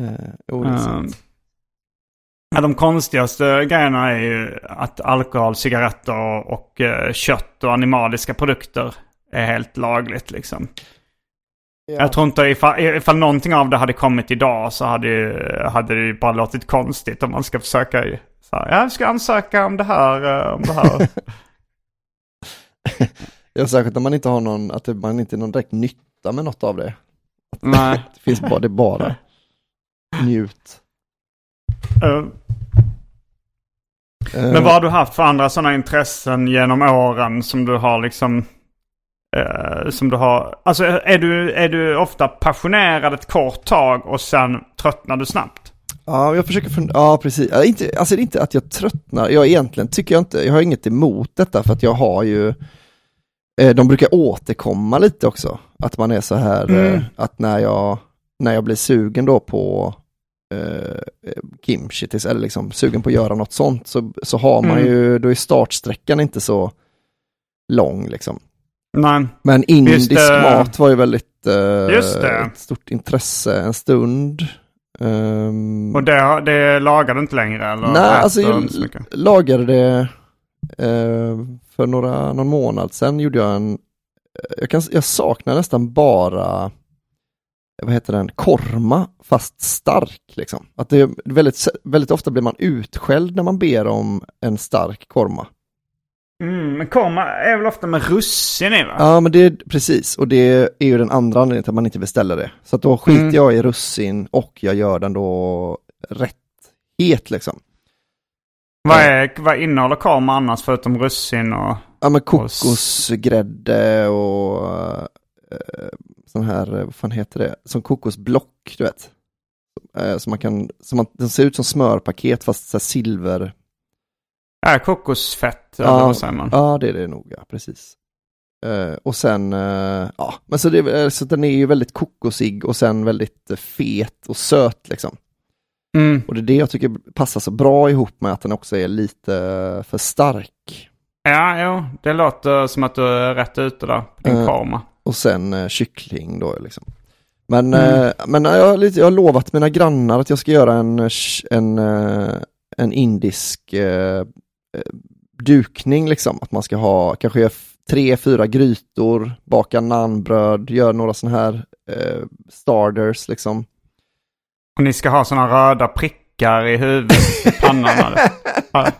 Eh, jo, det är Eh, sant. Ja, de konstigaste grejerna är ju att alkohol, cigaretter och, eh, kött och animaliska produkter är helt lagligt liksom. Jag tror inte ifall, ifall någonting av det hade kommit idag så hade, hade det ju bara låtit konstigt om man ska försöka så här, jag ska ansöka om det här, eh, om det här. Ja, särskilt när man inte har någon, att det- man inte har någon direkt nytta med något av det. Nej. Det finns bara, det är bara njut. Eh, Men vad har du haft för andra sådana intressen genom åren som du har liksom... eh, som du har... Alltså är du, är du ofta passionerad ett kort tag och sen tröttnar du snabbt? Ja, jag försöker fundera, ja precis. Inte, alltså det är inte att jag tröttnar, jag egentligen tycker jag inte, jag har inget emot detta för att jag har ju, de brukar återkomma lite också. Att man är så här, Mm. eh, att när jag, när jag blir sugen då på eh, kimchi, eller liksom sugen på att göra något sånt, så, så har man Mm. ju, då är startsträckan inte så lång liksom. Nej. Men indisk det. mat var ju väldigt eh, Just ett stort intresse en stund. Ehm, Och det, det lagar du inte längre eller? Nej, alltså jag lagade det eh, för några, någon månad sedan gjorde jag en, jag, kan, jag saknar nästan bara, vad heter den, korma fast stark liksom. Att det är väldigt, väldigt ofta blir man utskälld när man ber om en stark korma. Mm, men korma är väl ofta med russin i va? Ja men det är precis, och det är ju den andra anledningen till att man inte beställer det. Så att då skiter Mm. jag i russin och jag gör den då rätt het liksom. Vad, är, vad innehåller korma annars förutom russin och... Ja men kokosgrädde och eh, sån här, eh, vad fan heter det, som kokosblock du vet. Eh, som man kan, som man, den ser ut som smörpaket fast så silver. Ja, kokosfett eller Ja, vad säger man? ja det är det nog, ja precis. Eh, och sen, eh, ja, men så, det, så den är ju väldigt kokosig och sen väldigt eh, fet och söt liksom. Mm. Och det är det jag tycker passar så bra ihop med att den också är lite för stark. Ja, jo. Det låter som att du är rätt ute där på din Eh, korma. Och sen eh, kyckling då liksom. Men, Mm. eh, men jag, har lite, jag har lovat mina grannar att jag ska göra en, en, en indisk dukning liksom. Att man ska ha kanske tre, fyra grytor, baka naanbröd, göra några sådana här starters liksom. Och ni ska ha sådana röda prickar i huvudet, i pannan. Ja.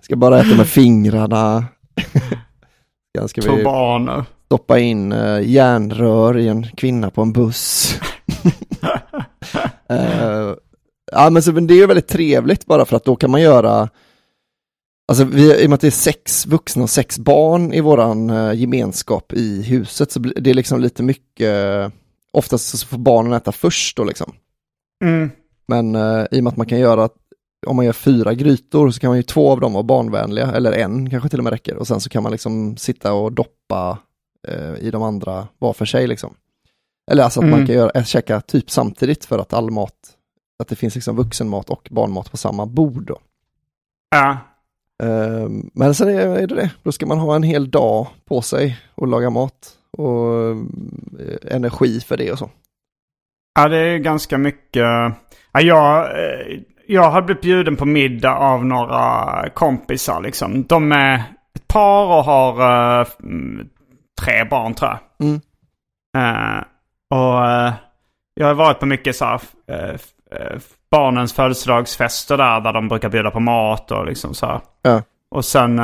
Ska bara äta med fingrarna. Sen ska vi Turbaner. stoppa in eh, järnrör i en kvinna på en buss. Eh, ja men så, men det är ju väldigt trevligt bara för att då kan man göra Alltså vi, i och med att det är sex vuxna och sex barn i våran eh, gemenskap i huset så blir det är liksom lite mycket Oftast så får barnen äta först då liksom. Mm. Men eh, i och med att man kan göra om man gör fyra grytor så kan man ju två av dem vara barnvänliga, eller en kanske till och med räcker. Och sen så kan man liksom sitta och doppa eh, i de andra var för sig liksom. Eller alltså att man Mm. kan göra, äh, käka typ samtidigt för att all mat, att det finns liksom vuxenmat och barnmat på samma bord då. Ja. Eh, men sen är det det, då ska man ha en hel dag på sig och laga mat och eh, energi för det och så. Ja, det är ganska mycket. Ja, jag, eh, jag har blivit bjuden på middag av några kompisar liksom. De är ett par och har eh, mm, tre barn tror jag. Mm. Eh, och eh, jag har varit på mycket så här, barnens födelsedagsfester där, där de brukar bjuda på mat och liksom så här. Ja. Och sen,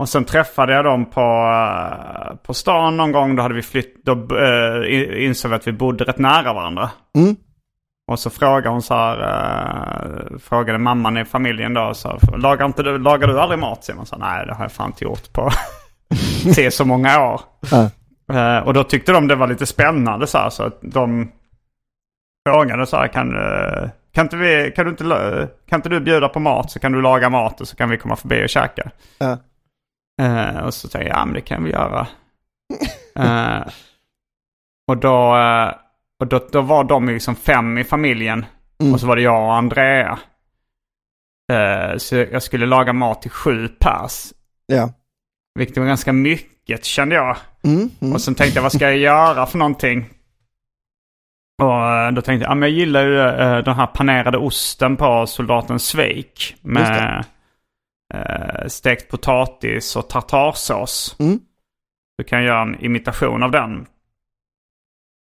och sen träffade jag dem på, eh, på stan någon gång. Då hade vi flytt, då i- insåg vi att vi bodde rätt nära varandra. Mm. Och så frågade hon så här, eh, frågade mamman i familjen då, så här, lagar, inte du, lagar du aldrig mat? Simon sa nej det har jag fan inte gjort på se så många år. Eh, och då tyckte de det var lite spännande så här, så att de frågade så här, kan, kan, inte vi, kan, du inte, kan inte du bjuda på mat så kan du laga mat och så kan vi komma förbi och käka. Ja. Eh, och så tänkte jag, ja men det kan vi göra. Eh, och då, eh, och då, då var de liksom fem i familjen. Mm. Och så var det jag och Andrea. Eh, så jag skulle laga mat till sju pers. Ja. Vilket var ganska mycket kände jag. Mm. Mm. Och sen tänkte jag, vad ska jag göra för någonting? Och då tänkte jag, ja men jag gillar ju den här panerade osten på soldaten Sveik. Med eh, stekt potatis och tartarsås. Mm. Du kan göra en imitation av den.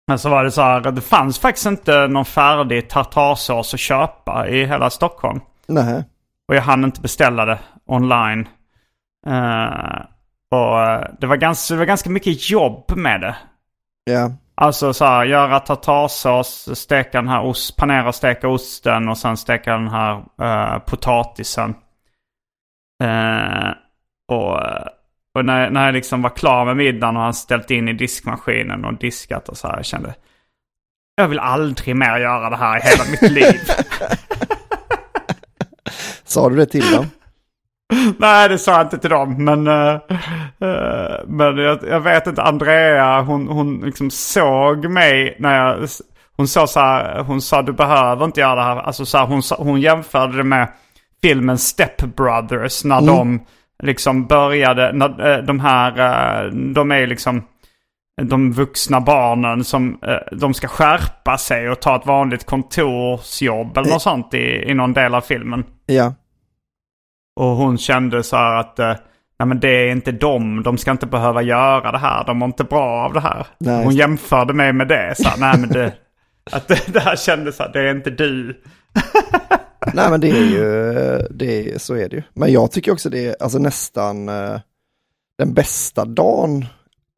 Men så var det så här, det fanns faktiskt inte någon färdig tartarsås att köpa i hela Stockholm. Nej. Och jag hann inte beställa det online. Eh, och eh, det var, ganska, det var ganska mycket jobb med det. Ja. Alltså så här, göra tartarsås, steka den här ost, panera och steka osten och sen steka den här eh, potatisen. Eh, och och när, när jag liksom var klar med middagen och han ställt in i diskmaskinen och diskat och så här, jag kände jag vill aldrig mer göra det här i hela mitt liv. Sa du det till dem? Nej, det sa jag inte till dem. Men, eh, eh, men jag, jag vet inte, Andrea hon, hon liksom såg mig när jag... Hon sa så här, hon sa du behöver inte göra det här. Alltså så här, hon, hon jämförde det med filmen Step Brothers när de liksom började, när, eh, de här, eh, de är liksom de vuxna barnen som eh, de ska skärpa sig och ta ett vanligt kontorsjobb eller något sånt i, i någon del av filmen. Ja. Och hon kände så här att nej men det är inte dem, de ska inte behöva göra det här, de mår inte bra av det här. Nej, hon jämförde mig med det, så här, nej men det, att det, det här kändes så här, det är inte du. Nej men det är ju, det är, så är det ju. Men jag tycker också det är alltså nästan eh, den bästa dagen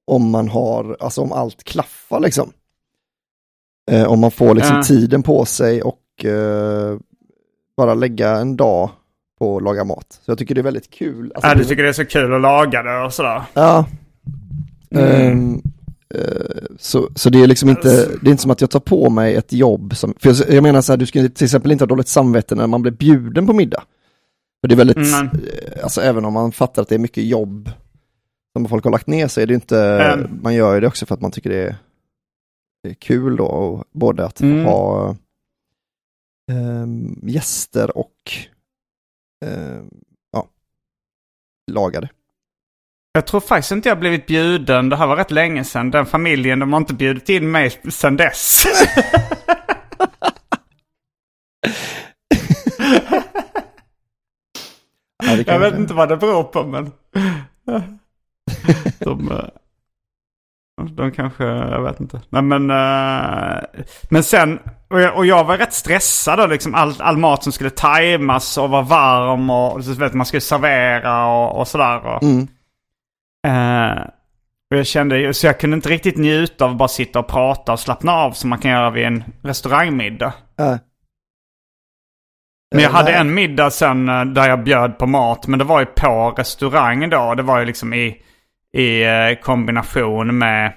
om man har, alltså om allt klaffar liksom. Eh, om man får liksom Ja. tiden på sig och eh, bara lägga en dag på att laga mat. Så jag tycker det är väldigt kul. Alltså, ja, du tycker det är så kul att laga det och sådär. Ja. Mm. Eh, så, så det är liksom inte, det är inte som att jag tar på mig ett jobb som, för jag, jag menar så här, du ska till exempel inte ha dåligt samvete när man blir bjuden på middag. För det är väldigt, Mm. eh, alltså även om man fattar att det är mycket jobb som folk har lagt ner så är det inte, Mm. man gör ju det också för att man tycker det är, det är kul då, och både att Mm. ha ehm, gäster och ehm, ja, laga det. Jag tror faktiskt inte jag blivit bjuden. Det här var rätt länge sedan. Den familjen, de har inte bjudit in mig sedan dess. ja, jag vet inte vad det beror på, men... de, eh, de kanske, jag vet inte. Nej, men, eh, men sen, och jag, och jag var rätt stressad då, liksom all, all mat som skulle tajmas och vara varm och, så vet, man skulle servera och, och sådär. Och, mm eh, och jag kände, så jag kunde inte riktigt njuta av att bara sitta och prata och slappna av som man kan göra vid en restaurangmiddag. Ja. Men jag Eh, hade en middag sen eh, där jag bjöd på mat. Men det var ju på restaurangen då. Det var ju liksom i, i eh, kombination med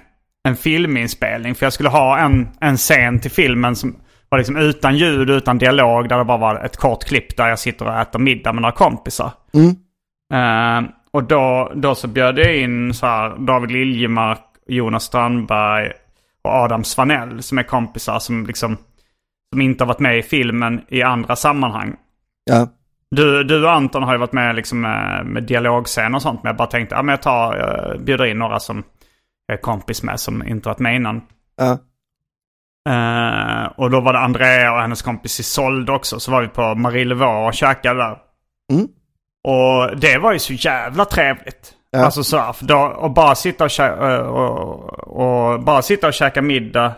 en filminspelning. För jag skulle ha en, en scen till filmen som var liksom utan ljud, utan dialog. Där det bara var ett kort klipp där jag sitter och äter middag med några kompisar. Mm. Eh, och då, då så bjöd jag in så här David Liljemark, Jonas Strandberg och Adam Svanell som är kompisar som liksom som inte har varit med i filmen i andra sammanhang. Ja. Du, du och Anton har ju varit med liksom med, med dialogscener och sånt. Men jag bara tänkte, ja men jag tar, jag bjuder in några som jag är kompis med som inte varit med innan. Ja. Eh, och då var det Andrea och hennes kompis Isolde också. Så var vi på Marie Levaux och käkade där. Mm. Och det var ju så jävla trevligt. Ja. Alltså för då, och bara sitta och, kä- eh, och, och bara sitta och käka middag.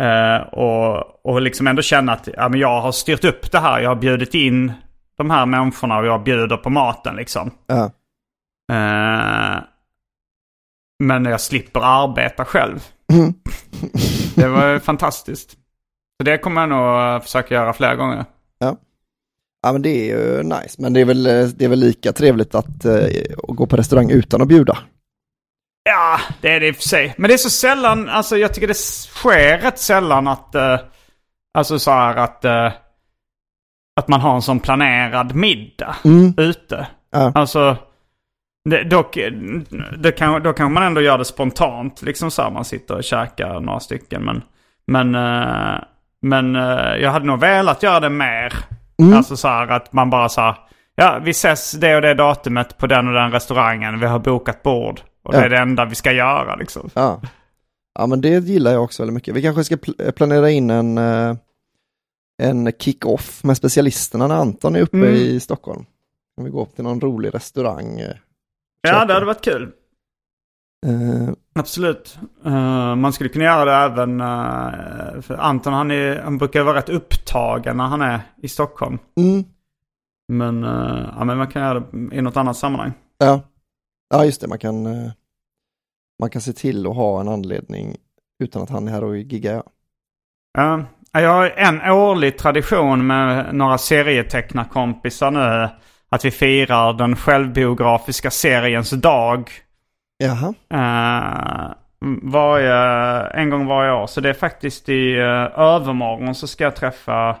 eh, och, och liksom ändå känna att ja, men jag har styrt upp det här. Jag har bjudit in de här människorna och jag bjuder på maten liksom. Ja. Eh, men jag slipper arbeta själv. Mm. Det var ju fantastiskt. Så det kommer jag nog försöka göra flera gånger. Ja. men det är ju nice. Men det är väl, eh, det är väl lika trevligt att, eh, att gå på restaurang utan att bjuda. Ja, det är det i och för sig. Men det är så sällan, alltså jag tycker det sker rätt sällan att, eh, alltså så här att, eh, att man har en sån planerad middag Mm. ute. Ja. Alltså, det, dock, det kan, då kan man ändå göra det spontant, liksom så här, man sitter och käkar några stycken. Men, men, eh, men eh, jag hade nog velat göra det mer. Mm. Alltså så här att man bara så här, ja vi ses det och det datumet på den och den restaurangen, vi har bokat bord. Och det Ja. är det enda vi ska göra liksom. Ja. ja, men det gillar jag också väldigt mycket. Vi kanske ska pl- planera in en, eh, en kick-off med specialisterna när Anton är uppe Mm. i Stockholm. Kan vi gå upp till någon rolig restaurang. eh, Ja, det hade varit kul. Eh, Absolut. Eh, man skulle kunna göra det även, uh, för Anton han, är, han brukar vara rätt upptagen när han är i Stockholm. mm. Men, ja, men man kan göra det i något annat sammanhang. Ja. ja, just det. Man kan, man kan se till att ha en anledning utan att han är här och giggar. Ja, jag har en årlig tradition med några serietecknarkompisar nu. Att vi firar den självbiografiska seriens dag. Jaha. Uh, varje, en gång varje år. Så det är faktiskt i uh, övermorgon så ska jag träffa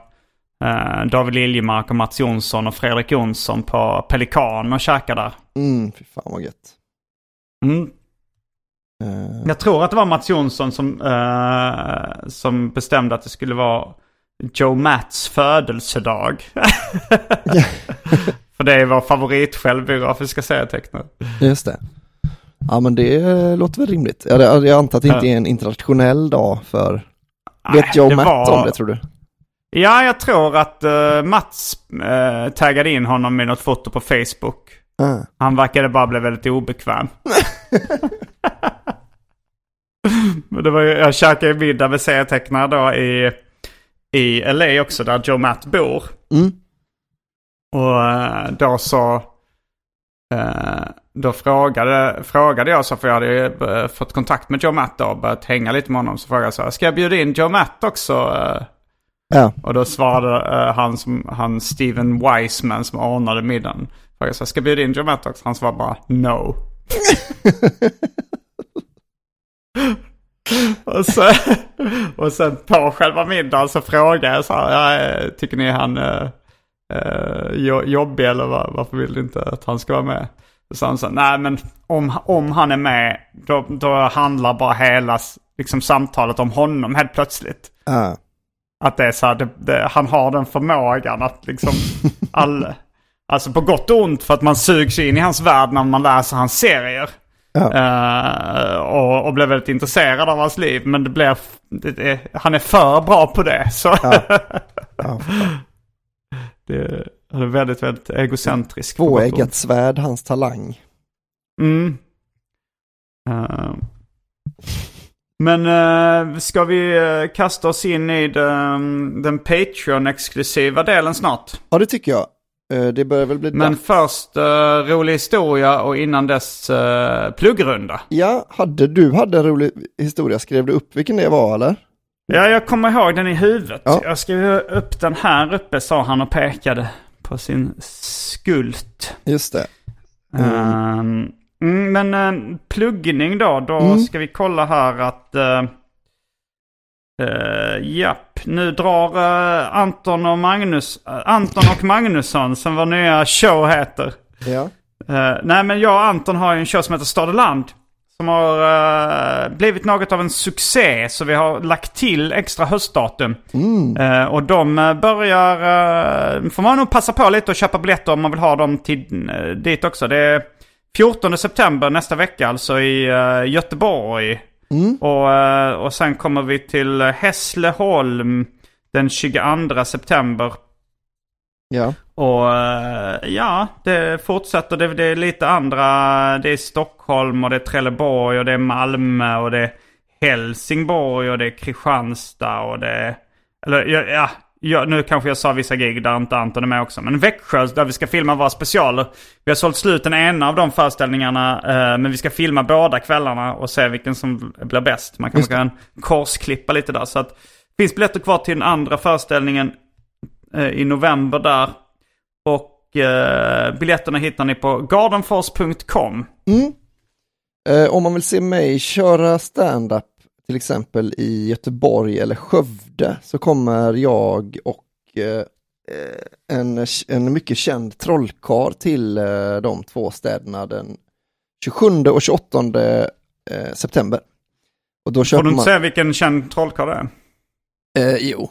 eh, David Liljemark och Mats Jonsson och Fredrik Jonsson på Pelikan och käka där. Mm, fy fan vad gött. Mm. Eh, Jag tror att det var Mats Jonsson som, eh, som bestämde att det skulle vara Joe Matts födelsedag. För det är vår favorit självbiografiska serietecknare. Just det. Ja men det låter väl rimligt. Jag, jag antar att det inte är en internationell dag för... Vet Joe det Matt var- om det tror du? Ja, jag tror att uh, Mats uh, taggade in honom i något foto på Facebook. Ah. Han verkade bara bli väldigt obekväm. Men det var ju, jag käkade middag med serietecknare då i, i LA också där Joe Matt bor. Mm. Och eh, då så... eh, Då frågade, frågade jag så för jag hade eh, fått kontakt med Joe Matt då och börjat hänga lite med honom. Så frågade jag så här, ska jag bjuda in Joe Matt också? Eh, Ja. Och då svarade han, som, han Steven Wiseman som ordnade middagen. Frågade så här, ska jag bjuda in Joe Matt också? Han svarade bara no. och, så, och sen på själva middagen så frågade jag så här, tycker ni han eh, jo- jobbig eller var, varför vill ni inte att han ska vara med? Så han sa, nej men om, om han är med då, då handlar bara hela liksom, samtalet om honom helt plötsligt. Ah. Att det är så här, det, det, han har den förmågan att liksom all, Alltså på gott och ont för att man sugs in i hans värld när man läser hans serier. Ja. Eh, och, och blir väldigt intresserad av hans liv. Men det blir, det, det, han är för bra på det. Så Ja. Det, Han är väldigt, väldigt egocentrisk. Tvåeggat svärd, hans talang. Mm. Eh, men eh, ska vi eh, kasta oss in i den, den Patreon-exklusiva delen snart? Ja, det tycker jag. Eh, Det börjar väl bli Men dags. först uh, rolig historia och innan dess uh, pluggrunda. Ja, hade du hade en rolig historia, skrev du upp vilken det var eller? Ja, jag kommer ihåg den i huvudet. Ja. Jag skrev upp den här uppe, sa han och pekade på sin skult. Just det. Mm, men uh, pluggning då, då Mm. ska vi kolla här att... Uh, uh, japp, nu drar eh, Anton och Magnus, eh, Anton och Magnusson som vår nya show heter. Ja. Nej men jag och Anton har ju en show som heter Stad och Land. Som har eh, blivit något av en succé. Så vi har lagt till extra höstdatum. Eh, och de eh, börjar... Uh, får man nog passa på lite och köpa biljetter om man vill ha dem till, eh, dit också. Det är 14 september nästa vecka alltså i Göteborg. Och, eh, och sen kommer vi till Hässleholm den 22 september. Ja. Och eh, ja, det fortsätter. Det, det är lite andra. Det är Stockholm och det är Trelleborg och det är Malmö och det är Helsingborg och det är Kristianstad och det är... Eller ja, ja, ja, nu kanske jag sa vissa gig där inte Anton är med också. Men Växjö där vi ska filma våra specialer. Vi har sålt slut den ena av de föreställningarna. Eh, men vi ska filma båda kvällarna och se vilken som blir bäst. Man kanske kan korsklippa lite där. Så att det finns biljetter kvar till den andra föreställningen eh, i november där. Och eh, biljetterna hittar ni på gardenfors.com. Eh, om man vill se mig köra stand-up till exempel i Göteborg eller Skövde så kommer jag och eh, eh, en, en mycket känd trollkarl till eh, de två städerna den 27 och 28 eh, september. Och då Får du inte man... säga vilken känd trollkarl det är? Eh, jo.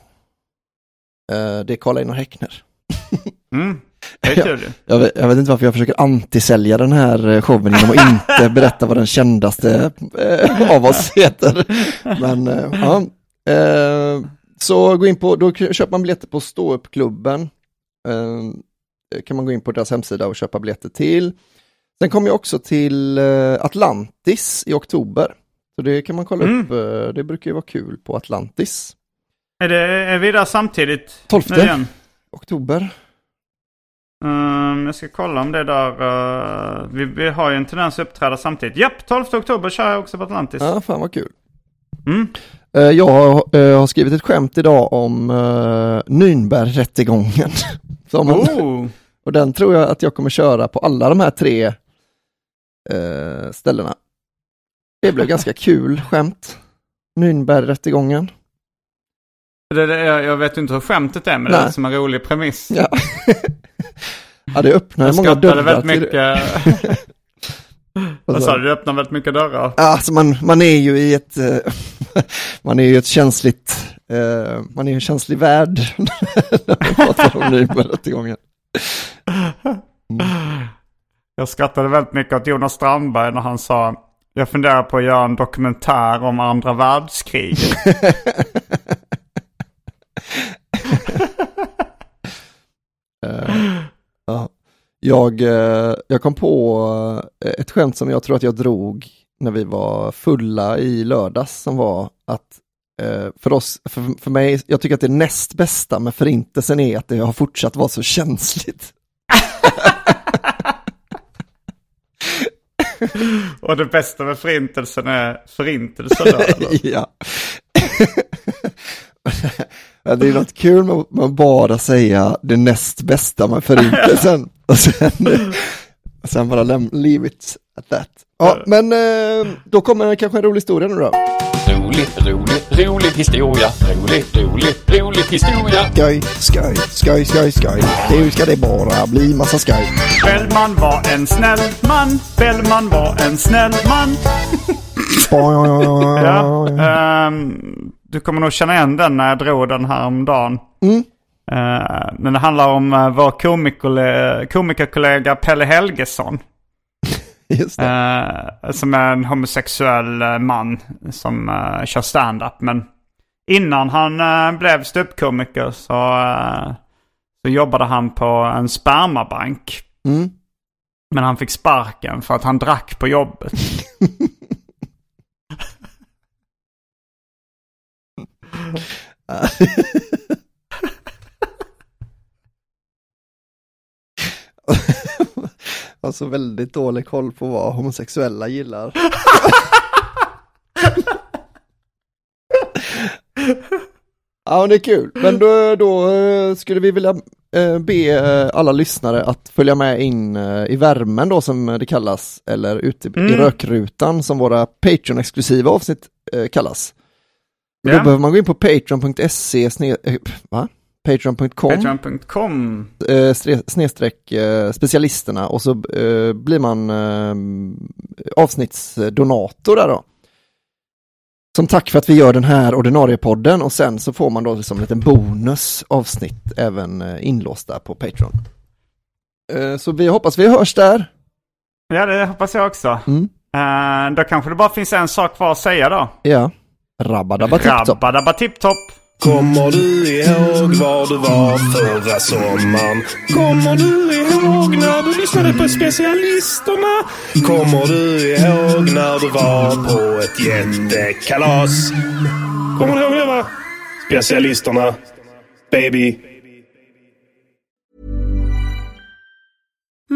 Eh, det är Karl-Einar Häckner. Mm. Ju. Jag vet, jag vet inte varför jag försöker antisälja den här eh, showen genom att inte berätta vad den kändaste eh, av oss heter. Men eh, ja, eh, så gå in på, då köper man biljetter på Ståuppklubben. Eh, kan man gå in på deras hemsida och köpa biljetter till. Sen kommer jag också till Atlantis i oktober. Så det kan man kolla Mm. upp, det brukar ju vara kul på Atlantis. Är, det, är vi där samtidigt? 12 nu igen? Oktober. Um, jag ska kolla om det är där. eh, vi, vi har ju en tendens att uppträda samtidigt. Japp, 12 oktober kör jag också på Atlantis. Ja, fan vad kul. Mm. Eh, Jag har, eh, har skrivit ett skämt idag om uh, Nürnbergrättegången. Oh. Och den tror jag att jag kommer köra på alla de här tre eh, ställena. Det blev ganska kul skämt. Nürnbergrättegången. Det, det, jag, vet inte hur skämtet är, men det Nej. är som en rolig premiss. Ja. ja, det öppnar många dörrar väldigt till det. mycket. Vad sa du? Det öppnar väldigt mycket dörrar. Alltså man, man är ju i ett, eh, man är ju ett känsligt, eh, man är ju en känslig värld när man pratar om Nürnbergrättegången. Jag skrattade väldigt mycket åt Jonas Strandberg när han sa jag funderar på att göra en dokumentär om andra världskriget. Ja. Jag, eh, jag kom på eh, ett skämt som jag tror att jag drog när vi var fulla i lördags som var att eh, för oss, för, för mig, jag tycker att det näst bästa med förintelsen är att det har fortsatt vara så känsligt. Och det bästa med förintelsen är förintelsen då. ja. Ja, det är något kul med att bara säga det näst bästa med förintelsen. Och sen, och sen bara leave it at that. Ja, men eh, då kommer det kanske en rolig historia nu då. Rolig, rolig, rolig historia. Rolig, rolig, rolig historia. Skoj, skoj, skoj, skoj, skoj. Nu ska det bara bli massa skoj. Bellman var en snäll man. Bellman var en snäll man. Ja, ehm, du kommer nog känna igen den när jag drog den här om dagen. Mm. Eh, men det handlar om uh, vår komikerkollega, komikerkollega Pelle Helgesson. Just det. Eh, som är en homosexuell eh, man som kör stand-up. Men innan han eh, blev ståuppkomiker så, så jobbade han på en spermabank. Mm. Men han fick sparken för att han drack på jobbet. Alltså väldigt dålig koll på vad homosexuella gillar. ja, det är kul. Men då, då eh, skulle vi vilja eh, be eh, alla lyssnare att följa med in i värmen då som det kallas, eller ute i Mm. rökrutan som våra Patreon-exklusiva avsnitt kallas. Och Ja. Då behöver man gå in på patreon.se, eh, va? Patreon.com Patreon.com. eh, stre- snedstreck eh, specialisterna och så eh, blir man eh, avsnittsdonator där då. Som tack för att vi gör den här ordinarie podden och sen så får man då liksom en liten bonus avsnitt även eh, inlåsta på Patreon. Eh, så vi hoppas vi hörs där. Ja, det hoppas jag också. Mm. Då kanske det bara finns en sak kvar att säga då. Ja. Rabba-dabba tipp-topp. Rabba-dabba tipp-topp. Kommer du ihåg var du var förra sommaren? Kommer du ihåg när du lyssnade på specialisterna? Kommer du ihåg när du var på ett jättekalas? Kommer du ihåg det va? Specialisterna. Baby.